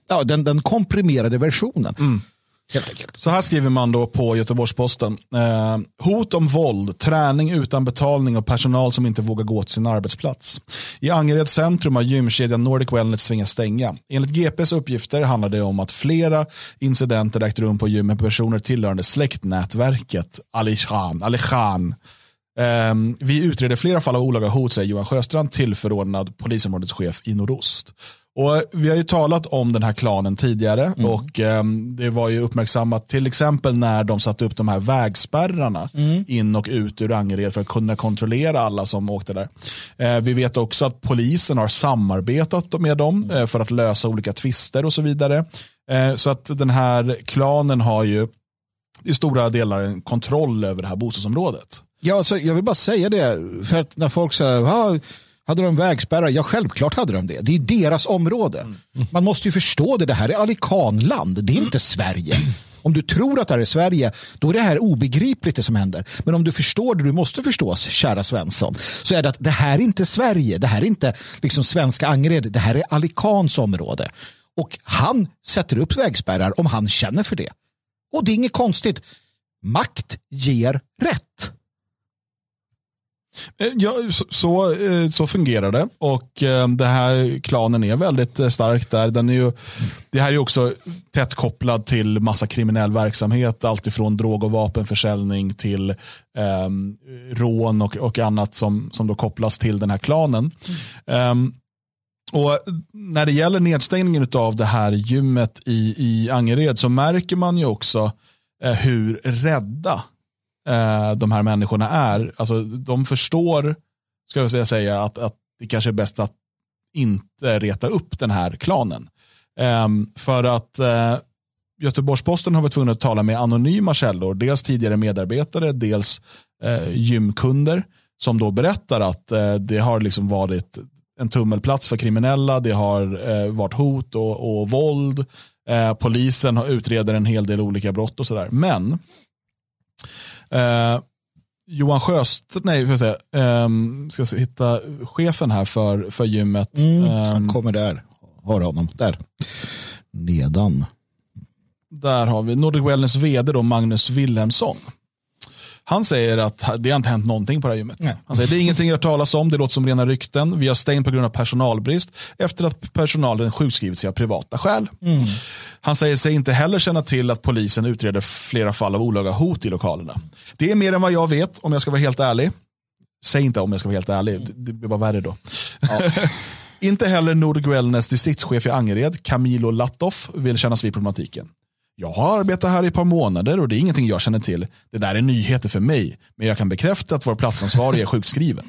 ja, den, den komprimerade versionen. Mm. Så här skriver man då på Göteborgs-Posten. Eh, hot om våld, träning utan betalning och personal som inte vågar gå till sin arbetsplats. I Angered centrum har gymkedjan Nordic Wellness tvingats stänga. Enligt GPs uppgifter handlar det om att flera incidenter ägt rum på gym med personer tillhörande släktnätverket Ali Khan. Ali Khan. Eh, vi utreder flera fall av olaga hot, säger Johan Sjöstrand, tillförordnad polisområdeschef i Nordost. Och Vi har ju talat om den här klanen tidigare Mm. och eh, det var ju uppmärksammat till exempel när de satte upp de här vägspärrarna Mm. in och ut ur Angered för att kunna kontrollera alla som åkte där. Eh, vi vet också att polisen har samarbetat med dem eh, för att lösa olika tvister och så vidare. Eh, så att den här klanen har ju i stora delar en kontroll över det här bostadsområdet. Ja, alltså, jag vill bara säga det, för att när folk säger, "Ah, hade de vägspärrar? Ja, självklart hade de det. Det är deras område. Man måste ju förstå det, det här är Alikanland, det är inte Sverige. Om du tror att det här är Sverige, då är det här obegripligt det som händer. Men om du förstår det du måste förstås, kära Svensson, så är det att det här är inte Sverige. Det här är inte liksom svenska Angered. Det här är Alikans område. Och han sätter upp vägspärrar om han känner för det. Och det är inget konstigt. Makt ger rätt. Eh, ja, så, så, eh, så fungerar det. Och eh, det här klanen är väldigt stark där. Den är ju, det här är också tätt kopplad till massa kriminell verksamhet. Alltifrån drog och vapenförsäljning till um, rån och, och annat som, som då kopplas till den här klanen. Um, och när det gäller nedstängningen av det här gymmet i, i Angered så märker man ju också hur rädda eh, de här människorna är. Alltså, de förstår, ska jag säga, att, att det kanske är bäst att inte reta upp den här klanen. Ehm, för att eh, Göteborgs-Posten har varit tvungna att tala med anonyma källor, dels tidigare medarbetare, dels eh, gymkunder, som då berättar att eh, det har liksom varit en tummelplats för kriminella, det har eh, varit hot och, och våld, eh, polisen har- utreder en hel del olika brott och sådär. Men Eh, Johan Sjöstedt, nej, får jag säga, ehm, ska se, hitta chefen här för, för gymmet. Mm, Ehm, han kommer där. Har honom. Där. Nedan. där har vi Nordic Wellness vd då, Magnus Wilhelmsson. Han säger att det har inte hänt någonting på det här gymmet. Nej. Han säger det är ingenting jag hört talas om, det låter som rena rykten. Vi har stängt på grund av personalbrist efter att personalen sjukskrivit sig av privata skäl. Han säger sig inte heller känna till att polisen utreder flera fall av olaga hot i lokalerna. Det är mer än vad jag vet om jag ska vara helt ärlig. Säg inte om jag ska vara helt ärlig, det- blir bara värre då. inte heller Nordic Wellness distriktschef i Angered, Camilo Latoff, vill kännas vid problematiken. Jag har arbetat här i ett par månader och det är ingenting jag känner till. Det där är nyheter för mig, men jag kan bekräfta att vår platsansvarige är sjukskriven.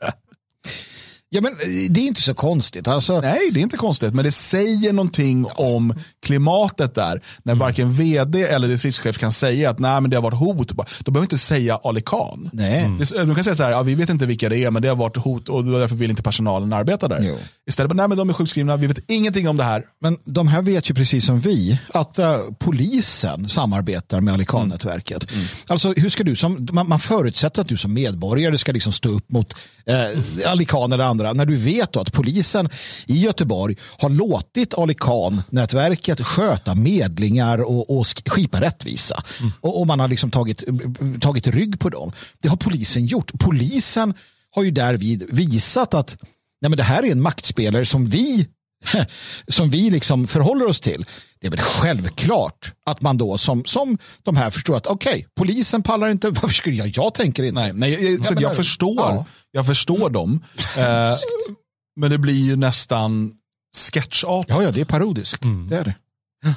Ja, men eh, det är inte så konstigt. Alltså, Nej, det är inte konstigt, men det säger någonting om klimatet där. När varken vd eller distriktschef kan säga att nej, men det har varit hot. De behöver inte säga Ali Khan. Nej. Det- De kan säga så här, ja, vi vet inte vilka det är, men det har varit hot och därför vill inte personalen arbeta där. Jo. Istället, nej men de är sjukskrivna, vi vet ingenting om det här. Men de här vet ju precis som vi att eh, polisen samarbetar med Alican-nätverket. Alltså, hur ska du som, man, man förutsätter att du som medborgare ska liksom stå upp mot eh, Alican eller andra när du vet att polisen i Göteborg har låtit Alican-nätverket sköta medlingar och, och sk- skipa rättvisa. Och, och man har liksom tagit, tagit rygg på dem. Det har polisen gjort. Polisen har ju därvid visat att nej men det här är en maktspelare som vi som vi liksom förhåller oss till. Det är väl självklart att man då som, som de här förstår att okej, polisen pallar inte, varför skulle jag, jag tänker inte. Nej, nej, jag, så jag det- förstår, ja. jag förstår dem. Eh, men det blir ju nästan sketchartat. Ja, ja, det är parodiskt. Det är det.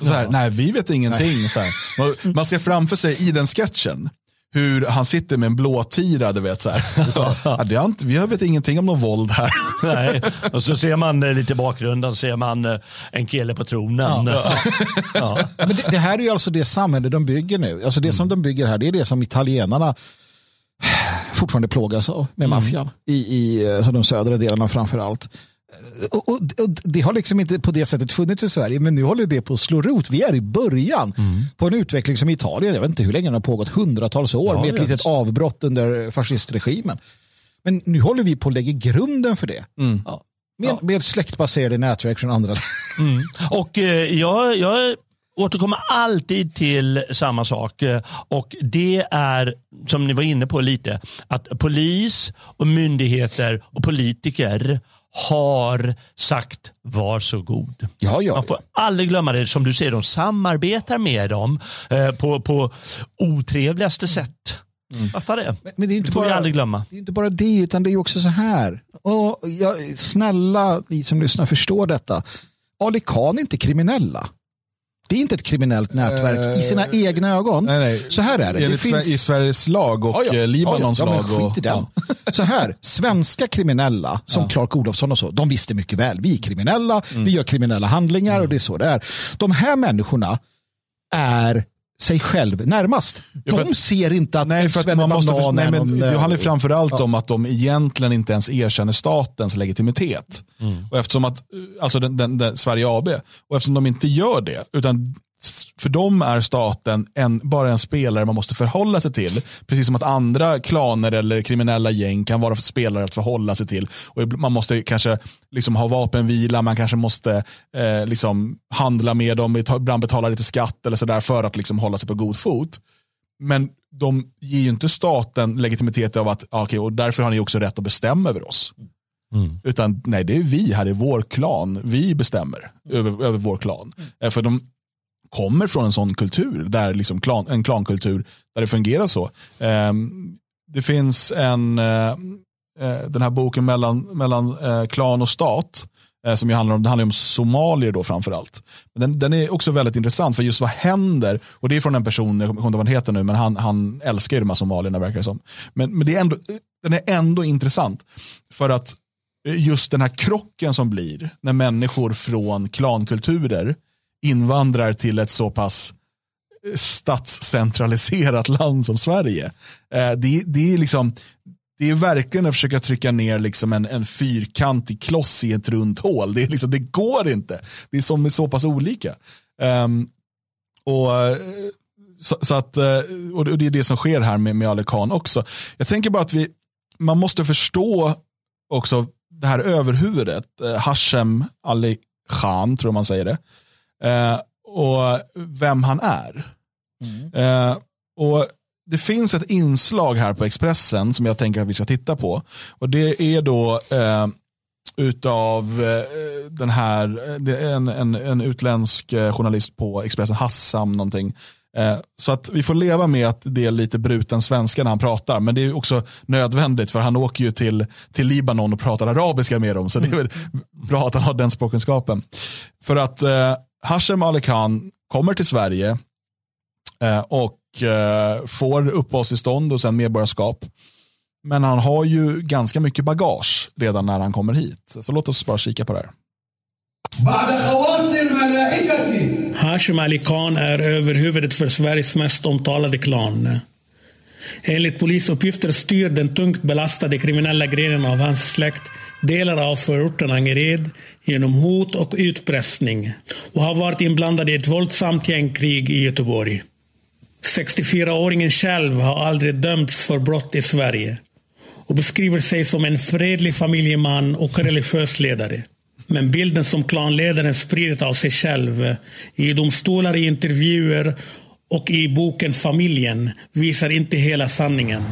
Så här, nej, vi vet ingenting. Så här. Man, man ser framför sig i den sketchen hur han sitter med en blåtira, du vet. Så här. Så, ja, det har inte, vi vet ingenting om någon våld här. Nej. Och så ser man eh, lite i bakgrunden ser man eh, en kille på tronen. Ja. Ja, Men det, det här är ju alltså det samhälle de bygger nu. Alltså det som de bygger här, det är det som italienarna fortfarande plågas av med maffian. I, i alltså de södra delarna framför allt. Och, och, och det har liksom inte på det sättet funnits i Sverige, men nu håller det på att slå rot. Vi är i början på en utveckling som i Italien, jag vet inte hur länge den har pågått, hundratals år Ja, med ett litet visst. avbrott under fascistregimen. Men nu håller vi på att lägga grunden för det. Ja. Med, med släktbaserade nätverk från andra Och eh, jag, jag återkommer alltid till samma sak. Och det är, som ni var inne på lite, att polis och myndigheter och politiker har sagt varsågod. Ja, ja. Man får aldrig glömma det. Som du säger, de samarbetar med dem eh, på, på otrevligaste sätt. Varför det? Men- men det är inte får vi bara- aldrig glömma. Det är inte bara det, utan det är också så här. Och jag, snälla, ni som lyssnar, förstår detta. Ali Khan är inte kriminella. Det är inte ett kriminellt nätverk i sina egna ögon. Nej, nej. Så här är det. det finns... I Sveriges lag och Ja, ja. eh, Libanons ja, ja. lag. Ja, och, den. Så här, svenska kriminella som Clark Olofsson och så, de visste mycket väl. Vi är kriminella, Mm. vi gör kriminella handlingar och det är så det är. De här människorna är sig själv närmast. Ja, för De att- ser inte att Nej, för att man måste förstå, Banan nej, men någon, det handlar framförallt om att de egentligen inte ens erkänner statens legitimitet. Och eftersom att, alltså den, den, den, Sverige AB, och eftersom de inte gör det, utan för dem är staten en, bara en spelare man måste förhålla sig till. Precis som att andra klaner eller kriminella gäng kan vara spelare att förhålla sig till. Och man måste kanske liksom ha vapenvila, man kanske måste eh, liksom handla med dem, ibland betala lite skatt eller sådär för att liksom hålla sig på god fot. Men de ger ju inte staten legitimitet av att, ah, okej, och därför har ni också rätt att bestämma över oss. Utan nej, det är vi här i vår klan. Vi bestämmer över, över vår klan. Eh, För de kommer från en sån kultur, där liksom klan, en klankultur, där det fungerar så. Ehm, det finns en, eh, eh, den här boken mellan, mellan eh, klan och stat, eh, som ju handlar om, det handlar om somalier då framförallt. Den, den är också väldigt intressant för just vad händer, och det är från en person, jag kommer inte ihåg vad han heter nu, men han, han älskar ju de här somalierna verkar det som. Men, men det är ändå, den är ändå intressant för att just den här krocken som blir när människor från klankulturer invandrar till ett så pass eh, statscentraliserat land som Sverige. Eh, det, det är liksom det är verkligen att försöka trycka ner liksom en, en fyrkantig kloss i ett runt hål. Det, är liksom, det går inte. Det är som är så pass olika. Um, och, eh, så, så att, och det är det som sker här med, med Ali Khan också. Jag tänker bara att vi, man måste förstå också det här överhuvudet, Hashem Ali Khan, tror jag man säger det. Eh, och vem han är. Eh, och Det finns ett inslag här på Expressen som jag tänker att vi ska titta på. Och Det är då eh, utav eh, den här, eh, det är en, en, en utländsk eh, journalist på Expressen, Hassam någonting. Så att vi får leva med att det är lite bruten svenska när han pratar. Men det är också nödvändigt för han åker ju till, till Libanon och pratar arabiska med dem. Så det är väl bra att han har den språkkunskapen. För att Hashem Ali Khan kommer till Sverige eh, och eh, får uppehållstillstånd och sen medborgarskap. Men han har ju ganska mycket bagage redan när han kommer hit. Så låt oss bara kika på det här. Hashem Ali Khan är överhuvudet för Sveriges mest omtalade klan. Enligt polisuppgifter styr den tungt belastade kriminella grenen av hans släkt delar av förorten Angered genom hot och utpressning och har varit inblandad i ett våldsamt gängkrig i Göteborg. 64-åringen själv har aldrig dömts för brott i Sverige och beskriver sig som en fredlig familjeman och religiös ledare. Men bilden som klanledaren spridit av sig själv i domstolar, i intervjuer och i boken Familjen visar inte hela sanningen.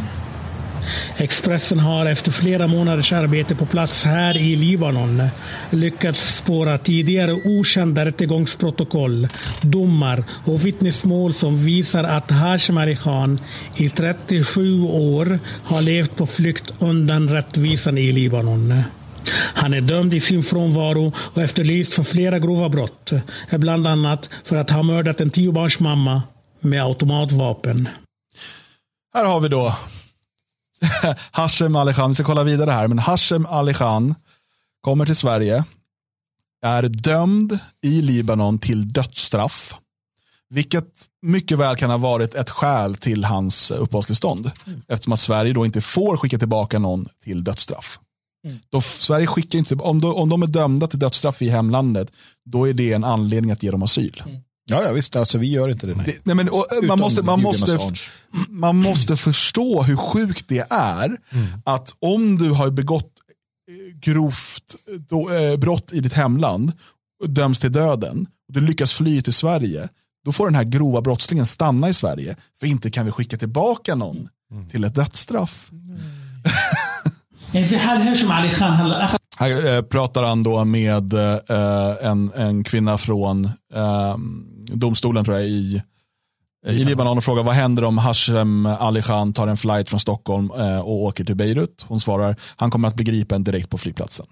Expressen har efter flera månaders arbete på plats här i Libanon lyckats spåra tidigare okända rättegångsprotokoll, domar och vittnesmål som visar att Hashim Ali Khan i 37 år har levt på flykt undan rättvisan i Libanon. Han är dömd i sin frånvaro och efterlyst för flera grova brott, bland annat för att ha mördat en tiobarnsmamma med automatvapen. Här har vi då Hashem Ali Khan. Vi ska kolla vidare här. Men Hashem Ali Khan kommer till Sverige. Är dömd i Libanon till dödsstraff. Vilket mycket väl kan ha varit ett skäl till hans uppehållstillstånd. Eftersom att Sverige då inte får skicka tillbaka någon till dödsstraff. Då Sverige skickar inte, om, de, om de är dömda till dödsstraff i hemlandet, då är det en anledning att ge dem asyl. Ja, ja visst, alltså, vi gör inte det. Nej. det nej, men, och, man, måste, man, måste, man måste förstå hur sjukt det är mm. att om du har begått eh, grovt eh, då, eh, brott i ditt hemland och döms till döden och du lyckas fly till Sverige då får den här grova brottslingen stanna i Sverige för inte kan vi skicka tillbaka någon mm. till ett dödsstraff. Mm. Här eh, pratar han då med eh, en, en kvinna från eh, domstolen tror jag i, i Libanon och frågar vad händer om Hashem Ali Khan tar en flight från Stockholm eh, och åker till Beirut? Hon svarar han kommer att bli gripen direkt på flygplatsen.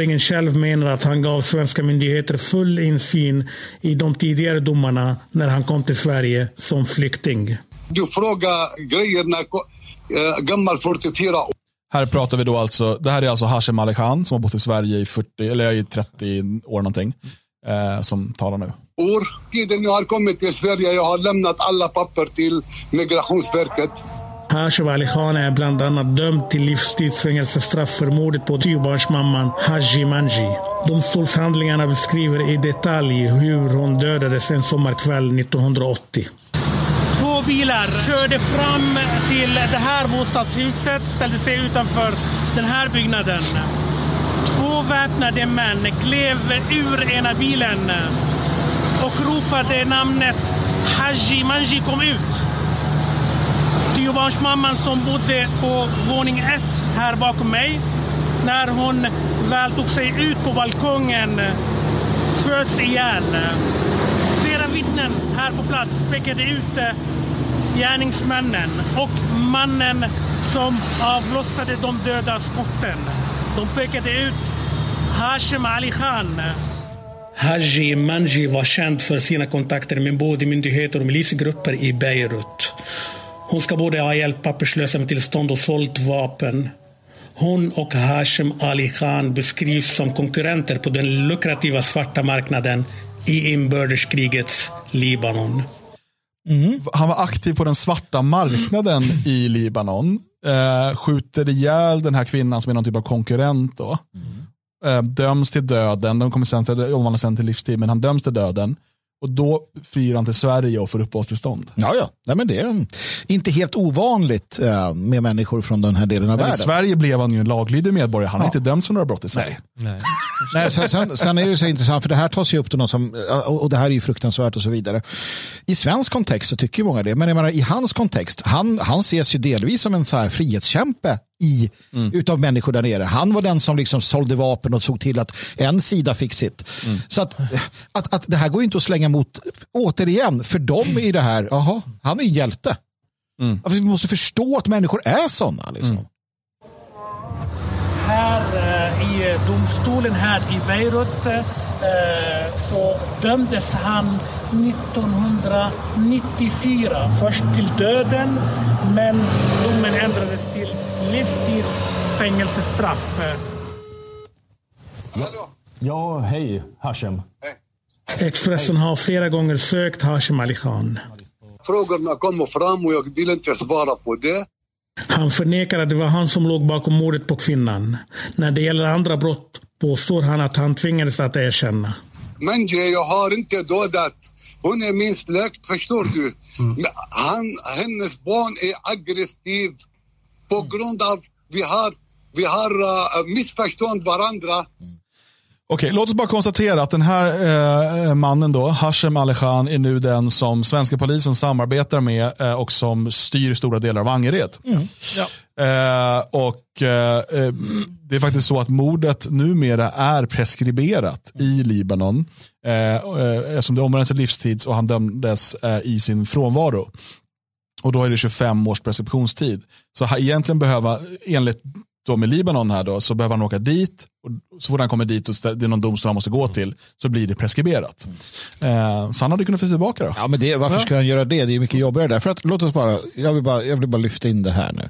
Ingen själv menar att han gav svenska myndigheter full insyn i de tidigare domarna när han kom till Sverige som flykting. Du frågar grejerna eh, gammal 44 här pratar vi då alltså, det här är alltså Hashem Ali Khan som har bott i Sverige i 40, eller i 30 år någonting. Eh, som talar nu. Tiden jag har kommit till Sverige, jag har lämnat alla papper till Migrationsverket. Hashem Ali Khan är bland annat dömd till livstidsfängelsestraff för mordet på tiobarnsmamman Haji Manji. Domstolshandlingarna beskriver i detalj hur hon dödades en sommarkväll 1980. Två bilar körde fram till det här bostadshuset, ställde sig utanför den här byggnaden. Två väpnade män klev ur ena bilen och ropade namnet Haji Manji kom ut. Tiobarnsmamman som bodde på våning ett här bakom mig. När hon väl tog sig ut på balkongen sköts ihjäl. Flera vittnen här på plats pekade ut gärningsmännen och mannen som avlossade de döda skotten. De pekade ut Hashem Ali Khan. Haji Manji var känd för sina kontakter med både myndigheter och milisgrupper i Beirut. Hon ska både ha hjälpt papperslösa med tillstånd och sålt vapen. Hon och Hashem Ali Khan beskrivs som konkurrenter på den lukrativa svarta marknaden i inbördeskrigets Libanon. Han var aktiv på den svarta marknaden i Libanon. Eh, skjuter ihjäl den här kvinnan som är någon typ av konkurrent. Då. Eh, döms till döden. De kommer sen omvandlas sen till livstid, men han döms till döden. Och då flyr han till Sverige och får uppehållstillstånd. Ja, ja. Nej, men det är inte helt ovanligt eh, med människor från den här delen av i världen. Sverige blev han ju en laglydig medborgare. Han har Ja. inte dömts för några brott i Sverige. Nej. Nej, sen, sen, sen är det så intressant, för det här tas ju upp till någon som, och och det här är ju fruktansvärt och så vidare. I svensk kontext så tycker många det, men jag menar, i hans kontext, han, han ses ju delvis som en så här frihetskämpe i, utav människor där nere. Han var den som liksom sålde vapen och såg till att en sida fick sitt. Så att, att, att det här går ju inte att slänga mot, återigen, för dem är det här, jaha, han är en hjälte. Alltså, vi måste förstå att människor är sådana. Liksom. Här eh, i domstolen här i Beirut eh, så dömdes han 1994 först till döden men domen ändrades till livstids fängelsestraff. Hallå? Ja, hej Hashem. Expressen har flera gånger sökt Hashem Ali Khan. Frågorna kommer fram och jag vill inte svara på det. Han förnekar att det var han som låg bakom mordet på kvinnan. När det gäller andra brott påstår han att han tvingades att erkänna. Menje, jag har inte dödat. Hon är min släkt, förstår du? Men Han, hennes barn är aggressiv på grund av vi har, vi har uh, missförstått varandra. Okej, låt oss bara konstatera att den här eh, mannen då, Hashem Ali Khan, är nu den som svenska polisen samarbetar med eh, och som styr stora delar av Angered. Eh, och eh, eh, det är faktiskt så att mordet numera är preskriberat i Libanon. Eh, eh, eftersom det omvandlades till livstids och han dömdes eh, i sin frånvaro. Och då är det 25 års preskriptionstid. Så egentligen behöva, enligt då med Libanon här då, så behöver han åka dit. Och så fort han kommer dit och det är någon domstol han måste gå till så blir det preskriberat. Eh, så han hade kunnat få tillbaka då. Ja, men det, varför ska han göra det? Det är mycket jobbigare där. För att, låt oss bara, jag, vill bara, jag vill bara lyfta in det här nu.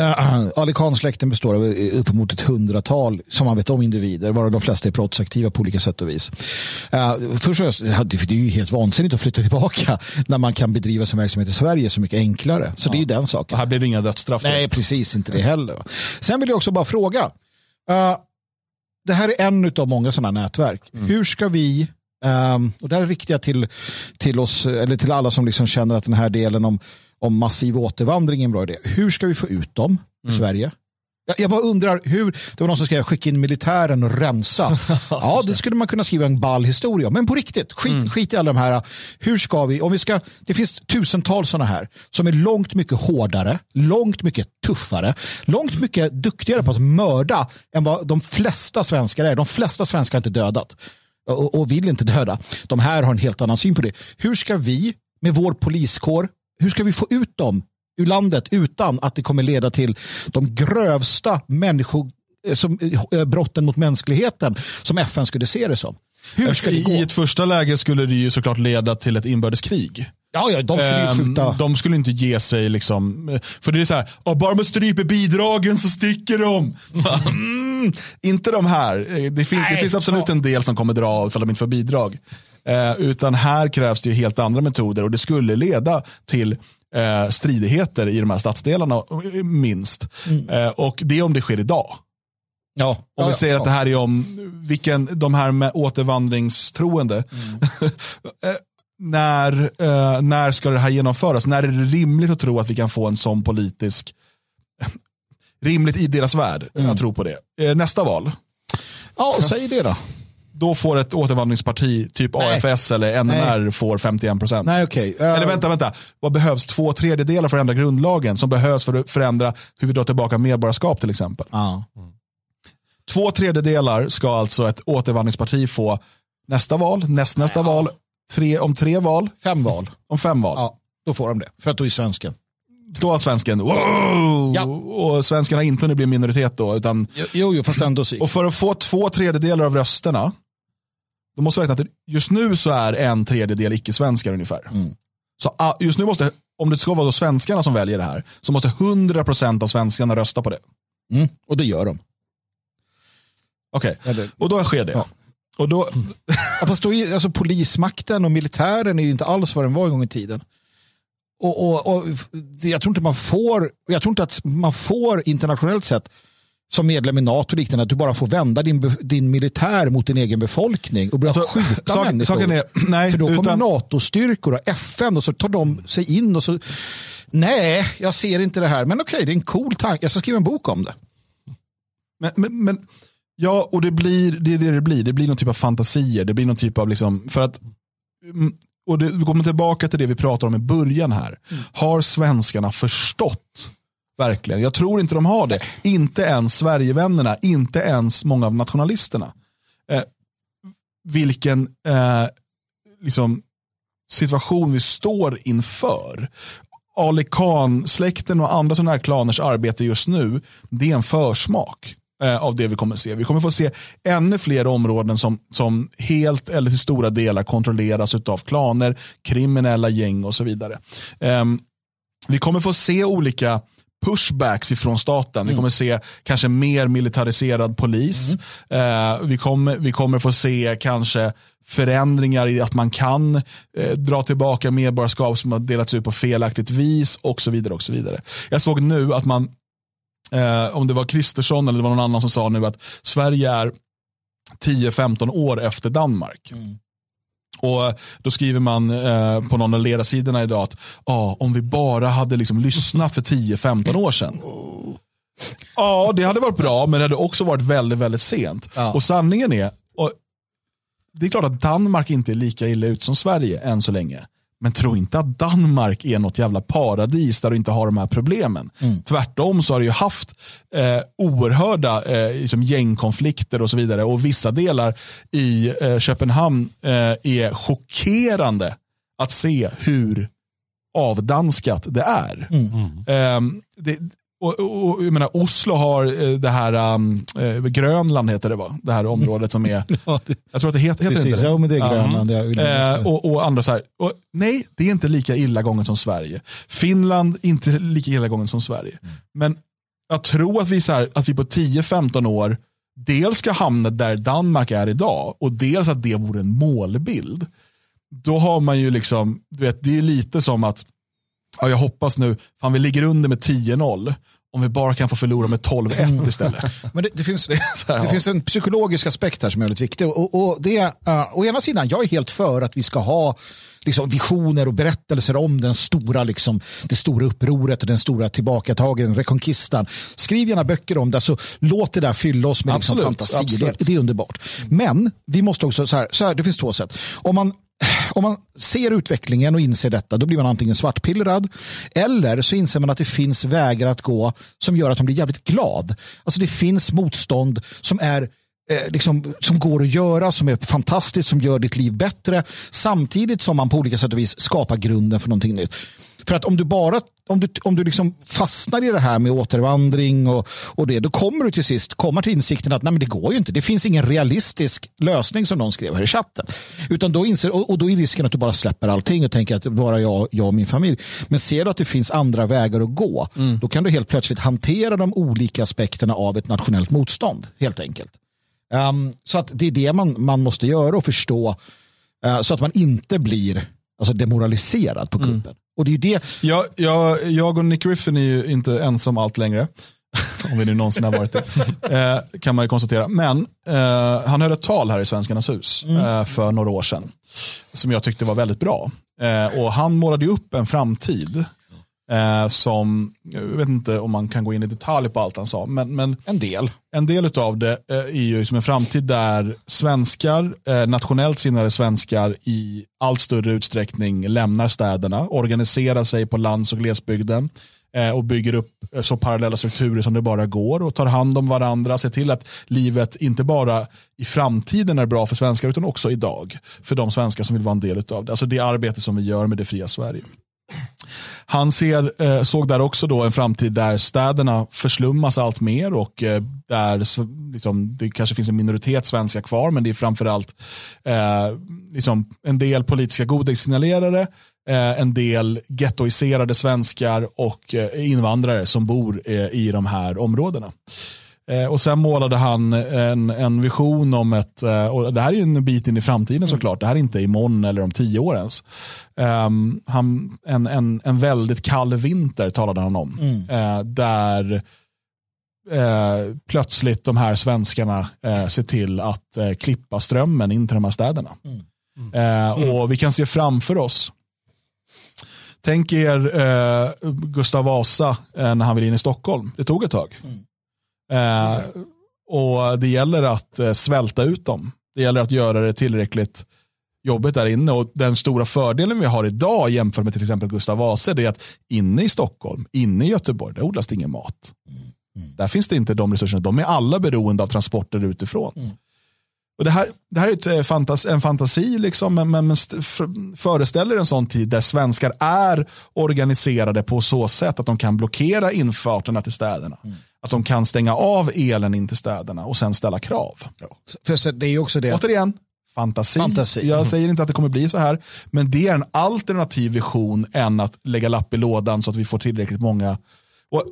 Uh, Ali Khan-släkten består av eh, uppemot ett hundratal, som man vet om, individer, varav de flesta är brottsaktiva på olika sätt och vis. Uh, först och främst, ja, det är ju helt vansinnigt att flytta tillbaka när man kan bedriva sin verksamhet i Sverige så mycket enklare. Så det är ju den saken. Och här blir det inga dödsstraff. Nej, direkt. precis inte det heller. Sen vill jag också bara fråga. eh, det här är en av många sådana nätverk. Hur ska vi, ehm, och det här är riktiga till, till oss, eller till alla som liksom känner att den här delen om, om massiv återvandring är en bra idé. Hur ska vi få ut dem i Sverige? Jag, jag bara undrar, hur, det var någon som skrev skicka in militären och rensa. ja, det skulle man kunna skriva en ball historia. Men på riktigt, skit, skit i alla de här. Hur ska vi, om vi ska, det finns tusentals sådana här som är långt mycket hårdare, långt mycket tuffare, långt mycket duktigare på att mörda än vad de flesta svenskar är. De flesta svenskar har inte dödat och, och vill inte döda. De här har en helt annan syn på det. Hur ska vi med vår poliskår, hur ska vi få ut dem ur landet utan att det kommer leda till de grövsta människo eh, som eh, brotten mot mänskligheten som FN skulle se det som. Hur ska det gå? I ett första läge skulle det ju såklart leda till ett inbördeskrig. Ja, ja, de skulle ju Ehm, skjuta. De skulle inte ge sig liksom. För det är så här, "Åh, bara man stryper bidragen så sticker de. Mm, inte de här. Eh, Det, fin- det Nej, finns absolut ja. en del som kommer dra ifall de inte får bidrag. Eh, utan här krävs det helt andra metoder och det skulle leda till eh, stridigheter i de här stadsdelarna eh, minst. Eh, och det om det sker idag. Ja, Om ja, vi säger ja. att det här är om vilken, de här med återvandringstroende. Eh, när, när ska det här genomföras? När är det rimligt att tro att vi kan få en sån politisk, rimligt i deras värld att tro på det. Nästa val, Ja, säg det då. Då får ett återvandringsparti, typ Nej. AFS eller NMR, får 51 procent. Nej, okej. Eh, Eller vänta, vänta. Vad behövs? Två tredjedelar för att ändra grundlagen som behövs för att förändra hur vi drar tillbaka medborgarskap till exempel. Ja. Två tredjedelar ska alltså ett återvandringsparti få nästa val, nästnästa val, tre, om tre val, Fem val. om fem val. Ja, då får de det. För att då är svensken. Då har svensken, wow! Ja. Och svensken har inte hunnit bli minoritet då. Utan, Jo, jo, fast ändå och för att få två tredjedelar av rösterna, då måste räkna att just nu så är en tredjedel icke-svenskar ungefär. Mm. Så ah, just nu måste, om det ska vara då svenskarna som väljer det här, så måste 100% av svenskarna rösta på det. Mm, och det gör de. Okej, Eller- och då sker det. Ja. Och då, Ja, fast då är, alltså, polismakten och militären är ju inte alls vad den var en gång i tiden. Och, och, och jag tror inte man får, jag tror inte att man får internationellt sett som medlem i NATO och liknande att du bara får vända din, din militär mot din egen befolkning och börja Alltså, skjuta sak- människor. är- nej, För då kommer utan- NATO-styrkor och FN och så tar de sig in och så nej, jag ser inte det här. Men okej, det är en cool tanke. Jag ska skriva en bok om det. Men, men, men ja, och det blir det är det det blir. Det blir någon typ av fantasier. Det blir någon typ av liksom, för att mm, och det, vi kommer tillbaka till det vi pratade om i början här. Har svenskarna förstått verkligen? Jag tror inte de har det. Inte ens Sverigevännerna, inte ens många av nationalisterna. Eh, vilken eh, liksom, situation vi står inför. Ali Khan-släkten och andra sådana här klaners arbete just nu, det är en försmak eh, av det vi kommer se. Vi kommer få se ännu fler områden som, som helt eller till stora delar kontrolleras av klaner, kriminella gäng och så vidare. Ehm, vi kommer få se olika pushbacks ifrån staten. Vi kommer se kanske mer militariserad polis. Eh, vi, kommer, vi kommer få se kanske förändringar i att man kan eh, dra tillbaka medborgarskap som har delats ut på felaktigt vis och så vidare. och så vidare. Jag såg nu att man, eh, om det var Kristersson eller det var någon annan som sa nu att Sverige är 10-15 år efter Danmark. Mm. Och Då skriver man eh, på någon av ledarsidorna idag att ah, om vi bara hade liksom lyssnat för 10-15 år sedan. Ja, det hade varit bra, men det hade också varit väldigt, väldigt sent. Ja. Och sanningen är, och det är klart att Danmark inte är lika illa ut som Sverige än så länge. Men tro inte att Danmark är något jävla paradis där du inte har de här problemen. Tvärtom så har du ju haft eh, oerhörda eh, liksom gängkonflikter och så vidare. Och vissa delar i eh, Köpenhamn eh, är chockerande att se hur avdanskat det är. Ehm, det, och, och, jag menar, Oslo har eh, det här, um, eh, Grönland heter det va? Det här området som är, Ja, det, jag tror att det heter, heter precis, inte det. ja, men det är. Grönland. Vill minnas Eh, det. och, och andra så här, och, nej, det är inte lika illa gånget som Sverige. Finland, inte lika illa gånget som Sverige. Men jag tror att vi, så här, att vi på 10-15 år dels ska hamna där Danmark är idag och dels att det vore en målbild. Då har man ju liksom, du vet, det är lite som att, ja, jag hoppas nu, fan vi ligger under med 10-0, om vi bara kan få förlora med 12-1 istället. Men det, det, finns, här, det ja. finns en psykologisk aspekt här som är väldigt viktig. Och, och det uh, å ena sidan, jag är helt för att vi ska ha liksom, visioner och berättelser om den stora, liksom, det stora upproret och den stora tillbakatagen, rekonkistan. Skriv gärna böcker om det, så låt det där fylla oss med liksom, fantasi. Det, det är underbart. Men vi måste också, så här, så här, det finns två sätt. Om man om man ser utvecklingen och inser detta, då blir man antingen svartpillrad eller så inser man att det finns vägar att gå som gör att man blir jävligt glad. Alltså det finns motstånd som är eh, liksom, som går att göra, som är fantastiskt, som gör ditt liv bättre samtidigt som man på olika sätt och vis skapar grunden för någonting nytt. För att om du bara om du, om du liksom fastnar i det här med återvandring och, och det, då kommer du till sist komma till insikten att nej, men det går ju inte. Det finns ingen realistisk lösning som någon skrev här i chatten. Utan då inser, och, och då är risken att du bara släpper allting och tänker att bara jag, jag och min familj. Men ser du att det finns andra vägar att gå, Mm. då kan du helt plötsligt hantera de olika aspekterna av ett nationellt motstånd, helt enkelt. Um, så att det är det man, man måste göra och förstå uh, så att man inte blir alltså, demoraliserad på kuppen. Och det är det, Jag, jag, jag och Nick Griffin är ju inte ensam allt längre. Om vi nu någonsin har varit det. Eh, kan man ju konstatera. Men eh, han höll ett tal här i Svenskarnas hus eh, för några år sedan. Som jag tyckte var väldigt bra. Eh, och han målade ju upp en framtid. Eh, som, jag vet inte om man kan gå in i detalj på allt han sa. Men, men en del. en del av det eh, är ju som en framtid där svenskar, eh, nationellt sinnade svenskar i allt större utsträckning lämnar städerna, organiserar sig på lands och glesbygden eh, och bygger upp eh, så parallella strukturer som det bara går och tar hand om varandra, ser till att livet inte bara i framtiden är bra för svenskar utan också idag för de svenskar som vill vara en del av det. Alltså det arbete som vi gör med det fria Sverige. Han ser, eh, såg där också då en framtid där städerna förslummas allt mer och eh, där liksom, det kanske finns en minoritet svenskar kvar men det är framförallt eh, liksom en del politiska godissignalerare, eh, en del gettoiserade svenskar och eh, invandrare som bor eh, i de här områdena. Eh, och sen målade han en, en vision om ett, eh, och det här är ju en bit in i framtiden såklart, det här är inte imorgon eller om tio år ens. Ehm, han, en, en, en väldigt kall vinter talade han om, eh, där eh, plötsligt de här svenskarna eh, ser till att eh, klippa strömmen in till de här städerna. Eh, och vi kan se framför oss Tänk er eh, Gustav Vasa eh, när han vill in i Stockholm. Det tog ett tag. Eh, och det gäller att eh, svälta ut dem. Det gäller att göra det tillräckligt jobbigt där inne. Och den stora fördelen vi har idag jämfört med till exempel Gustav Vasa är att inne i Stockholm, inne i Göteborg, där odlas det ingen mat. Där finns det inte de resurserna. De är alla beroende av transporter utifrån. Och det, här, det här är ett, eh, fantas, en fantasi, liksom, men, men men st- för, föreställer en sån tid där svenskar är organiserade på så sätt att de kan blockera infarterna till städerna. Att de kan stänga av elen in till städerna och sen ställa krav. för så det är också det. Återigen, fantasi. Fantasi. Jag säger inte att det kommer bli så här, men det är en alternativ vision än att lägga lapp i lådan så att vi får tillräckligt många. Och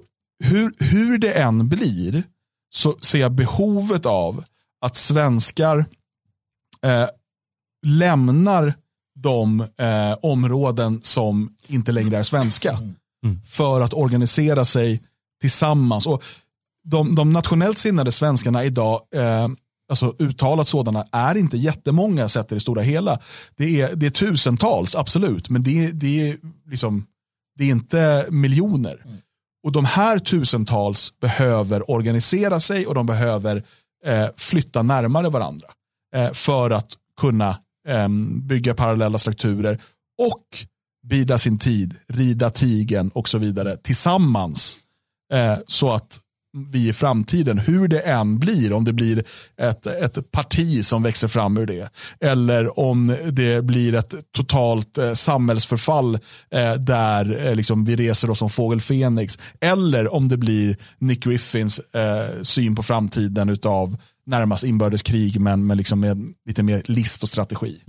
hur, hur det än blir så ser jag behovet av att svenskar eh, lämnar de eh, områden som inte längre är svenska för att organisera sig tillsammans. Och de, de nationellt sinnade svenskarna idag, eh, alltså uttalat sådana, är inte jättemånga sett i det stora hela. Det är, det är tusentals, absolut, men det, är- det, är liksom, det är inte miljoner. Och de här tusentals behöver organisera sig och de behöver eh, flytta närmare varandra eh, för att kunna eh, bygga parallella strukturer och bida sin tid, rida tigen och så vidare tillsammans. Eh, så att vi i framtiden, hur det än blir, om det blir ett, ett parti som växer fram ur det, eller om det blir ett totalt eh, samhällsförfall eh, där eh, liksom, vi reser oss som fågel Fenix, eller om det blir Nick Griffins eh, syn på framtiden utav närmast inbördeskrig, men, men liksom med lite mer list och strategi.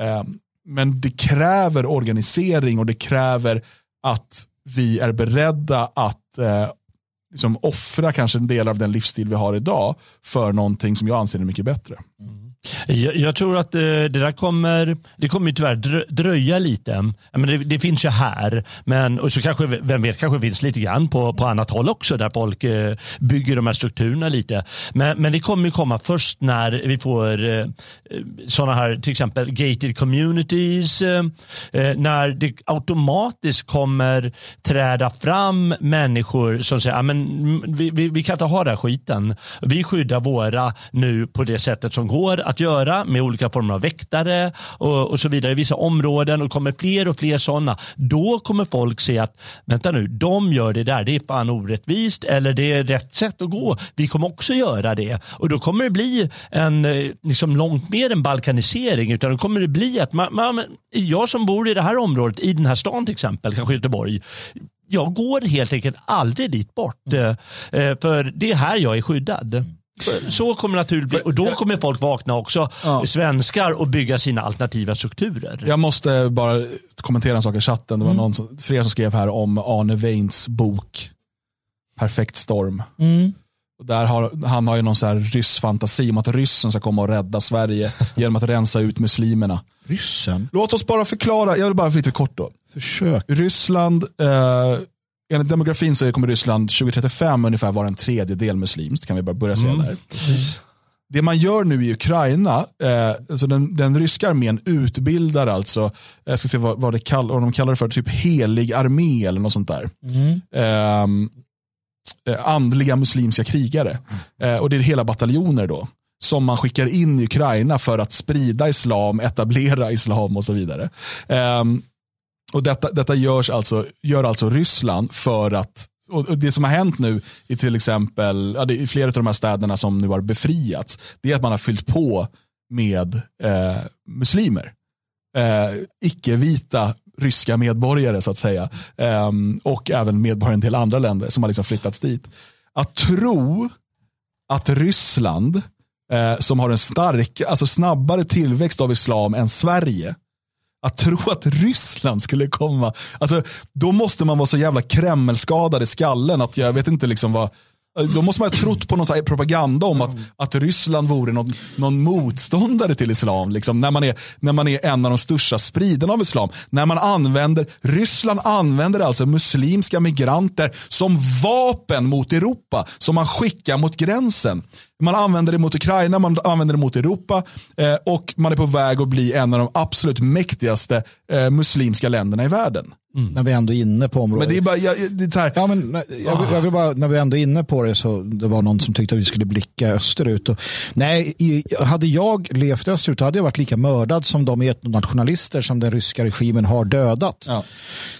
Eh, men det kräver organisering och det kräver att vi är beredda att eh, liksom offra kanske en del av den livsstil vi har idag för någonting som jag anser är mycket bättre. Mm. Jag, jag tror att eh, det där kommer, det kommer ju tyvärr dröja lite. Men det, det finns ju här, men och så kanske, vem vet, kanske finns lite grann på, på annat håll också där folk eh, bygger de här strukturerna lite. Men, men det kommer ju komma först när vi får eh, sådana här, till exempel gated communities, när det automatiskt kommer träda fram människor som säger, men mm, vi, vi, vi kan inte ha den här skiten. Vi skyddar våra nu på det sättet som går att göra med olika former av väktare och, och så vidare i vissa områden och kommer fler och fler sådana. Då kommer folk se att vänta nu, de gör det där, det är fan orättvist eller det är rätt sätt att gå. Vi kommer också göra det och då kommer det bli en eh, liksom långt mer en balkanisering utan då kommer det bli att man, man, jag som bor i det här området, i den här stan till exempel, kanske Göteborg, jag går helt enkelt aldrig dit bort. eh, eh, För det är här jag är skyddad. Så kommer det naturligtvis, och då kommer folk vakna också, Ja. svenskar, och bygga sina alternativa strukturer. Jag måste bara kommentera en sak i chatten. Det var någon som, som skrev här om Arne Weins bok Perfekt storm. Och där har, han har ju någon så här ryss fantasi om att ryssen ska komma och rädda Sverige genom att rensa ut muslimerna. Ryssen? Låt oss bara förklara, jag vill bara lite kort då. Försök. Ryssland, eh, enligt demografin så kommer Ryssland 2035 ungefär vara en tredjedel muslimskt, kan vi bara börja säga där. Det man gör nu i Ukraina, eh, alltså den, den ryska armén utbildar alltså, jag ska se vad, vad, det kall, vad de kallar det för, typ helig armé eller något sånt där. Ehm, eh, andliga muslimska krigare. Eh, och det är hela bataljoner då. Som man skickar in i Ukraina för att sprida islam, etablera islam och så vidare. Ehm, och detta, detta görs alltså, gör alltså Ryssland för att och det som har hänt nu i till exempel, ja, det är i flera av de här städerna som nu har befriats, det är att man har fyllt på med eh, muslimer. Eh, icke-vita ryska medborgare så att säga. Eh, och även medborgare i en del andra länder som har liksom flyttats dit. Att tro att Ryssland, eh, som har en stark, alltså snabbare tillväxt av islam än Sverige, att tro att Ryssland skulle komma, alltså, då måste man vara så jävla kremmelskadad i skallen att jag vet inte liksom vad, eh, då måste man ha trott på någon så här propaganda om att, att Ryssland vore någon, någon motståndare till islam. Liksom, när, man är, när man är en av de största spridarna av islam. När man använder, Ryssland använder alltså muslimska migranter som vapen mot Europa. Som man skickar mot gränsen. Man använder det mot Ukraina, man använder det mot Europa eh, och man är på väg att bli en av de absolut mäktigaste eh, muslimska länderna i världen. När vi ändå är inne på området. Men det är bara, jag, det är så här, Ja, men, nej, jag, vill- jag vill bara, när vi ändå är inne på det så det var någon som tyckte att vi skulle blicka österut. Och, nej, i, hade jag levt österut hade jag varit lika mördad som de etnonationalister som den ryska regimen har dödat. Ja.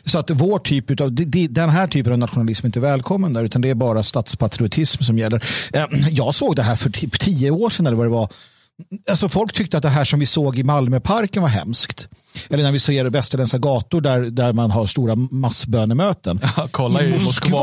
Så att vår typ av, den här typen av nationalism är inte välkommen där utan det är bara statspatriotism som gäller. Eh, Jag såg det här för typ tio år sedan eller vad det var. Alltså folk tyckte att det här som vi såg i Malmöparken var hemskt. Eller när vi ser västerländska gator där, där man har stora massbönemöten. Ja, kolla i Moskva.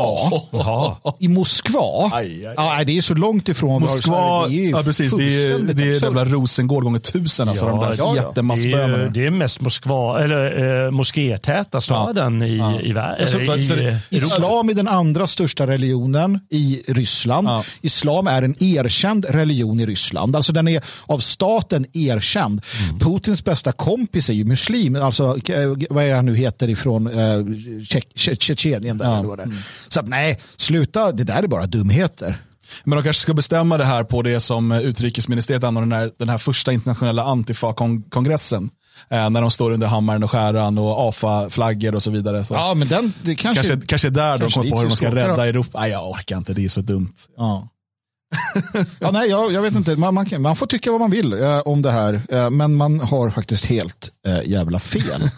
Jaha. I Moskva? Aj, aj. Ja, nej, det är så långt ifrån. Moskva, Det är ja precis, det är, det är jävla Rosengård gånger tusen. Alltså, de där ja, ja. Det är, jättemassbönerna. det är mest Moskva, eller eh, moskétäta staden i, i, vär- Så- så- i, eh, Islam är den andra största religionen i Ryssland. Ja. Islam är en erkänd religion i Ryssland. Alltså den är av staten erkänd. Mm. Putins bästa kompis är ju muslim. Alltså, eh, vad är det han nu heter ifrån eh, Tje- Tje- Tjetjenien. Är. Mm. Så att, nej, sluta. Det där är bara dumheter. Men de kanske ska bestämma det här på det som utrikesministeriet anordnar den här, den här första internationella Antifa-kongressen. Eh, när de står under hammaren och skäran och AFA-flaggor och så vidare. Så Ja, men den, det kanske... kanske, kanske där de kanske kommer på hur de ska rädda då. Europa. Nej, jag orkar inte, det är så dumt. Ja. ja, nej, jag, jag vet inte. Man, man, kan, man får tycka vad man vill eh, om det här, eh, men man har faktiskt helt eh, jävla fel.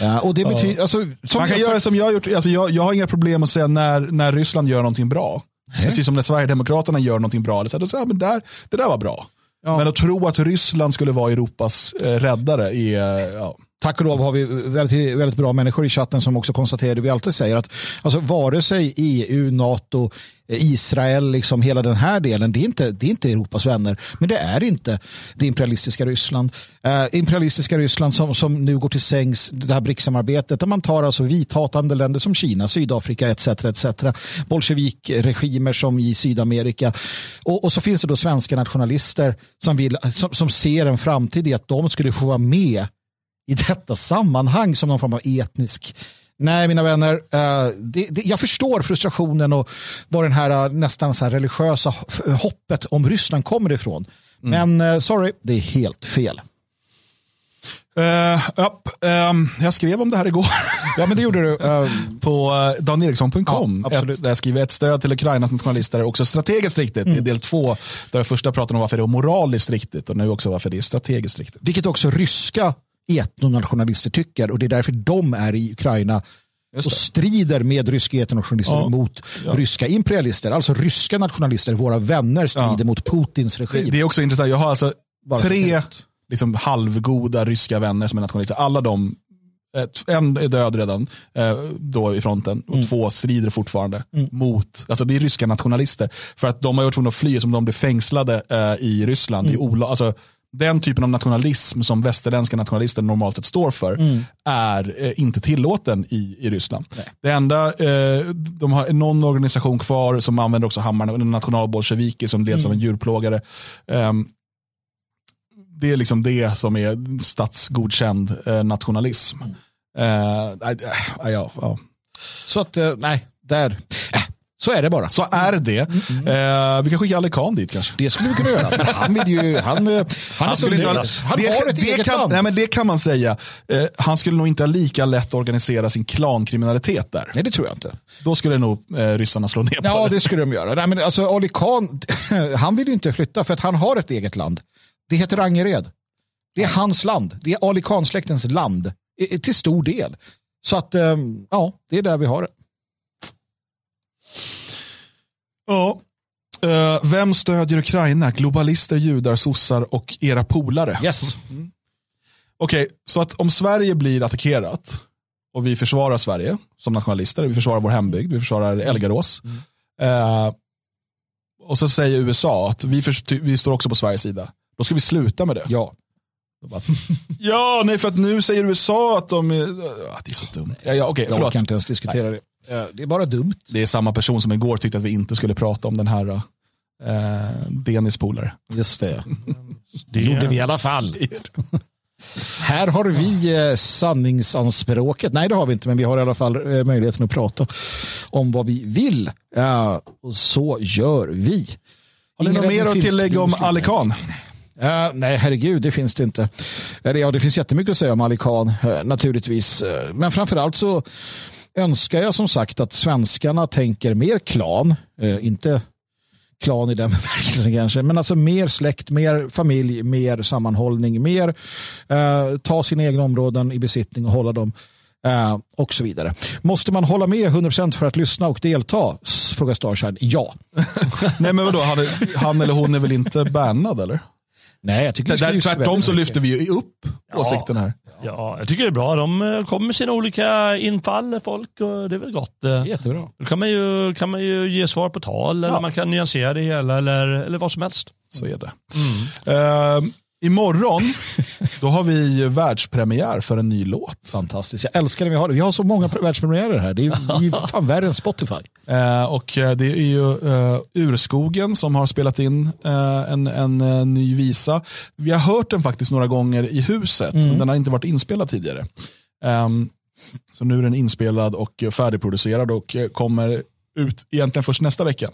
ja, och det betyder, alltså, som Man kan jag göra som jag har gjort. Alltså jag, jag har inga problem att säga när, när Ryssland gör någonting bra. Precis som när Sverigedemokraterna gör någonting bra. Eller så här, då säger men där, det där var bra. Ja. Men att tro att Ryssland skulle vara Europas eh, räddare är, eh, ja. Tack och lov har vi väldigt, väldigt bra människor i chatten som också konstaterar det vi alltid säger att alltså, vare sig EU, NATO, Israel, liksom hela den här delen, det är, inte, det är inte Europas vänner. Men det är inte det imperialistiska Ryssland. Eh, imperialistiska Ryssland som, som nu går till sängs, det här BRICS-samarbetet, där man tar alltså vithatande länder som Kina, Sydafrika etc. etc. Bolsjevikregimer som i Sydamerika. Och, och så finns det då svenska nationalister som, vill, som, som ser en framtid i att de skulle få vara med i detta sammanhang som någon form av etnisk Nej, mina vänner, eh, det, det, jag förstår frustrationen och var den här eh, nästan så här religiösa hoppet om Ryssland kommer ifrån. Men eh, sorry, det är helt fel. Eh, ja, ehm, jag skrev om det här igår. Ja, men det gjorde du. Eh, på uh, daneriksson.com. Ja, ett, där jag skriver ett stöd till Ukrainas nationalister är också strategiskt riktigt. Mm. I del två, där jag första pratade om varför det är moraliskt riktigt och nu också varför det är strategiskt riktigt. vilket också ryska etnonationalister tycker och det är därför de är i Ukraina och det. strider med ryska etnonationalister Ja. mot ryska imperialister. Alltså ryska nationalister, våra vänner, strider Ja. mot Putins Det, regim. det är också intressant, jag har alltså Bara tre liksom, halvgoda ryska vänner som är nationalister. Alla de, en är död redan eh, då i fronten och Mm. två strider fortfarande mot, alltså det är ryska nationalister. För att de har varit tvungna att fly som de blev fängslade eh, i Ryssland. Mm. I Ola, alltså, den typen av nationalism som västerländska nationalister normalt sett står för Mm. är eh, inte tillåten i, i Ryssland. Det enda, eh, de har någon organisation kvar som använder också hammarna, nationalbolsjeviki som leds av en djurplågare. Ehm, det är liksom det som är statsgodkänd eh, nationalism. Eh, nej, äh, ja, ja. Så att, eh, nej, där. Äh, så är det bara. Så är det. Eh, vi kan skicka Ali Khan dit kanske. Det skulle vi kunna göra. Men han vill ju, han, han, så skulle inte ha- han det, har ett det eget kan, land. Nej, men det kan man säga. Eh, han skulle nog inte ha lika lätt organisera sin klankriminalitet där. Nej, det tror jag inte. Då skulle nog eh, ryssarna slå ner på Ja, det. det skulle de göra. Nej, men alltså, Ali Khan, han vill ju inte flytta för att han har ett eget land. Det heter Angered. Det är hans land. Det är Ali Khan-släktens land. i- i- Till stor del. Så att, eh, ja, det är där vi har det. Ja. Eh, vem stödjer Ukraina? Globalister, judar, sossar och era polare. Yes. Okej, så att om Sverige blir attackerat och vi försvarar Sverige som nationalister, vi försvarar vår hembygd, vi försvarar Elgarås. Eh, och så säger USA att vi, för, vi står också på Sveriges sida. Då ska vi sluta med det. Ja. Bara, ja, nej för att nu säger USA att de är, ah, det är så dumt. Ja, ja, okej, Jag förlåt. orkar inte ens diskutera det. Eh, Det är bara dumt. Det är samma person som igår tyckte att vi inte skulle prata om den här eh, Denis polare. Just det. Det gjorde vi i alla fall. Här har vi eh, sanningsanspråket. Nej, det har vi inte, men vi har i alla fall eh, möjligheten att prata om vad vi vill. Ja, och så gör vi. Har ni något mer att tillägga om Ali Khan? Eh, nej, herregud, det finns det inte. Eller, ja, det finns jättemycket att säga om Ali Khan, eh, naturligtvis. Eh, Men framförallt så önskar jag som sagt att svenskarna tänker mer klan, eh, inte klan i den bemärkelsen kanske, men alltså mer släkt, mer familj, mer sammanhållning, mer eh, ta sina egna områden i besittning och hålla dem eh, och så vidare. Måste man hålla med 100% för att lyssna och delta? Frågar Starshine. Ja. Nej men vadå, han, är, han eller hon är väl inte bannad eller? Nej, jag tycker Där, tvärtom så lyfter vi ju upp åsikten här. Ja, jag tycker det är bra. De eh, kommer med sina olika infall, folk, och det är väl gott. Eh, Jättebra. Då kan man ju, kan man ju ge svar på tal, eller man kan nyansera det hela, eller, eller vad som helst. Så är det. Eh, imorgon, då har vi världspremiär för en ny låt. Fantastiskt. Jag älskar när vi har det. Vi har så många världspremiärer här. Det är ju fan värre än Spotify. Eh, och eh, det är ju eh, Urskogen som har spelat in eh, en, en eh, ny visa. Vi har hört den faktiskt några gånger i huset, men den har inte varit inspelad tidigare. Ehm, så nu är den inspelad och färdigproducerad och eh, kommer ut egentligen först nästa vecka.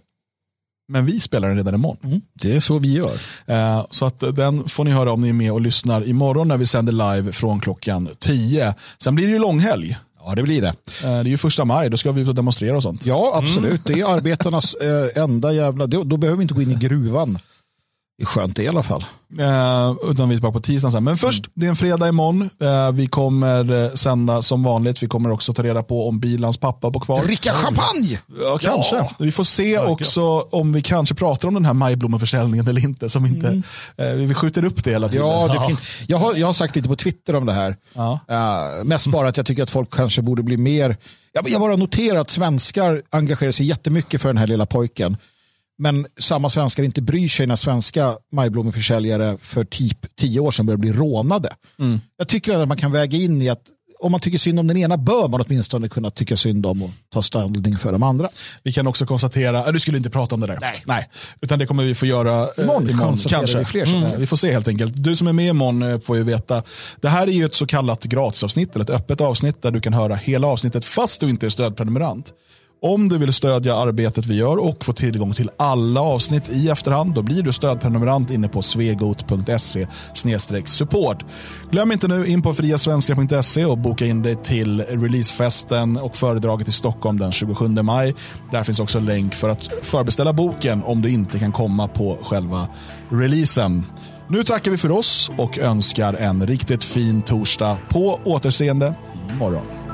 Men vi spelar den redan imorgon. Det är så vi gör. Eh, Så att den får ni höra om ni är med och lyssnar imorgon när vi sänder live från klockan 10. Sen blir det ju långhelg. Ja, det blir det. Eh, Det är ju första maj, då ska vi ut och demonstrera och sånt. Ja, absolut. Det är arbetarnas eh, enda jävla... Då, då behöver vi inte gå in i gruvan. Det är skönt det i alla fall. Eh, utan vi är tillbaka på tisdagen sen. Men först, det är en fredag imorgon. Eh, vi kommer eh, sända som vanligt. Vi kommer också ta reda på om Bilans pappa på kvar. Dricka champagne! Ja, kanske. Vi får se också om vi kanske pratar om den här majblommeförsäljningen eller inte. Som inte eh, vi skjuter upp det hela tiden. Ja, det fin- jag, har, jag har sagt lite på Twitter om det här. Ja. Eh, mest bara att jag tycker att folk kanske borde bli mer... Jag, jag bara noterar att svenskar engagerar sig jättemycket för den här lilla pojken. Men samma svenskar inte bryr sig när svenska majblommeförsäljare för typ tio år sedan började bli rånade. Jag tycker att man kan väga in i att om man tycker synd om den ena bör man åtminstone kunna tycka synd om och ta ställning för de andra. Vi kan också konstatera, äh, du skulle inte prata om det där. Nej. Nej. Utan det kommer vi få göra eh, Imorgon imorgon kanske. vi fler Mm. Vi får se helt enkelt. Du som är med imorgon eh, får ju veta. Det här är ju ett så kallat gratisavsnitt, eller ett öppet avsnitt där du kan höra hela avsnittet fast du inte är stödprenumerant. Om du vill stödja arbetet vi gör och få tillgång till alla avsnitt i efterhand, då blir du stödprenumerant inne på svegot.se support. Glöm inte nu in på friasvenskar.se och boka in dig till releasefesten och föredraget i Stockholm den 27 maj. Där finns också länk för att förbeställa boken om du inte kan komma på själva releasen. Nu tackar vi för oss och önskar en riktigt fin torsdag. På återseende imorgon.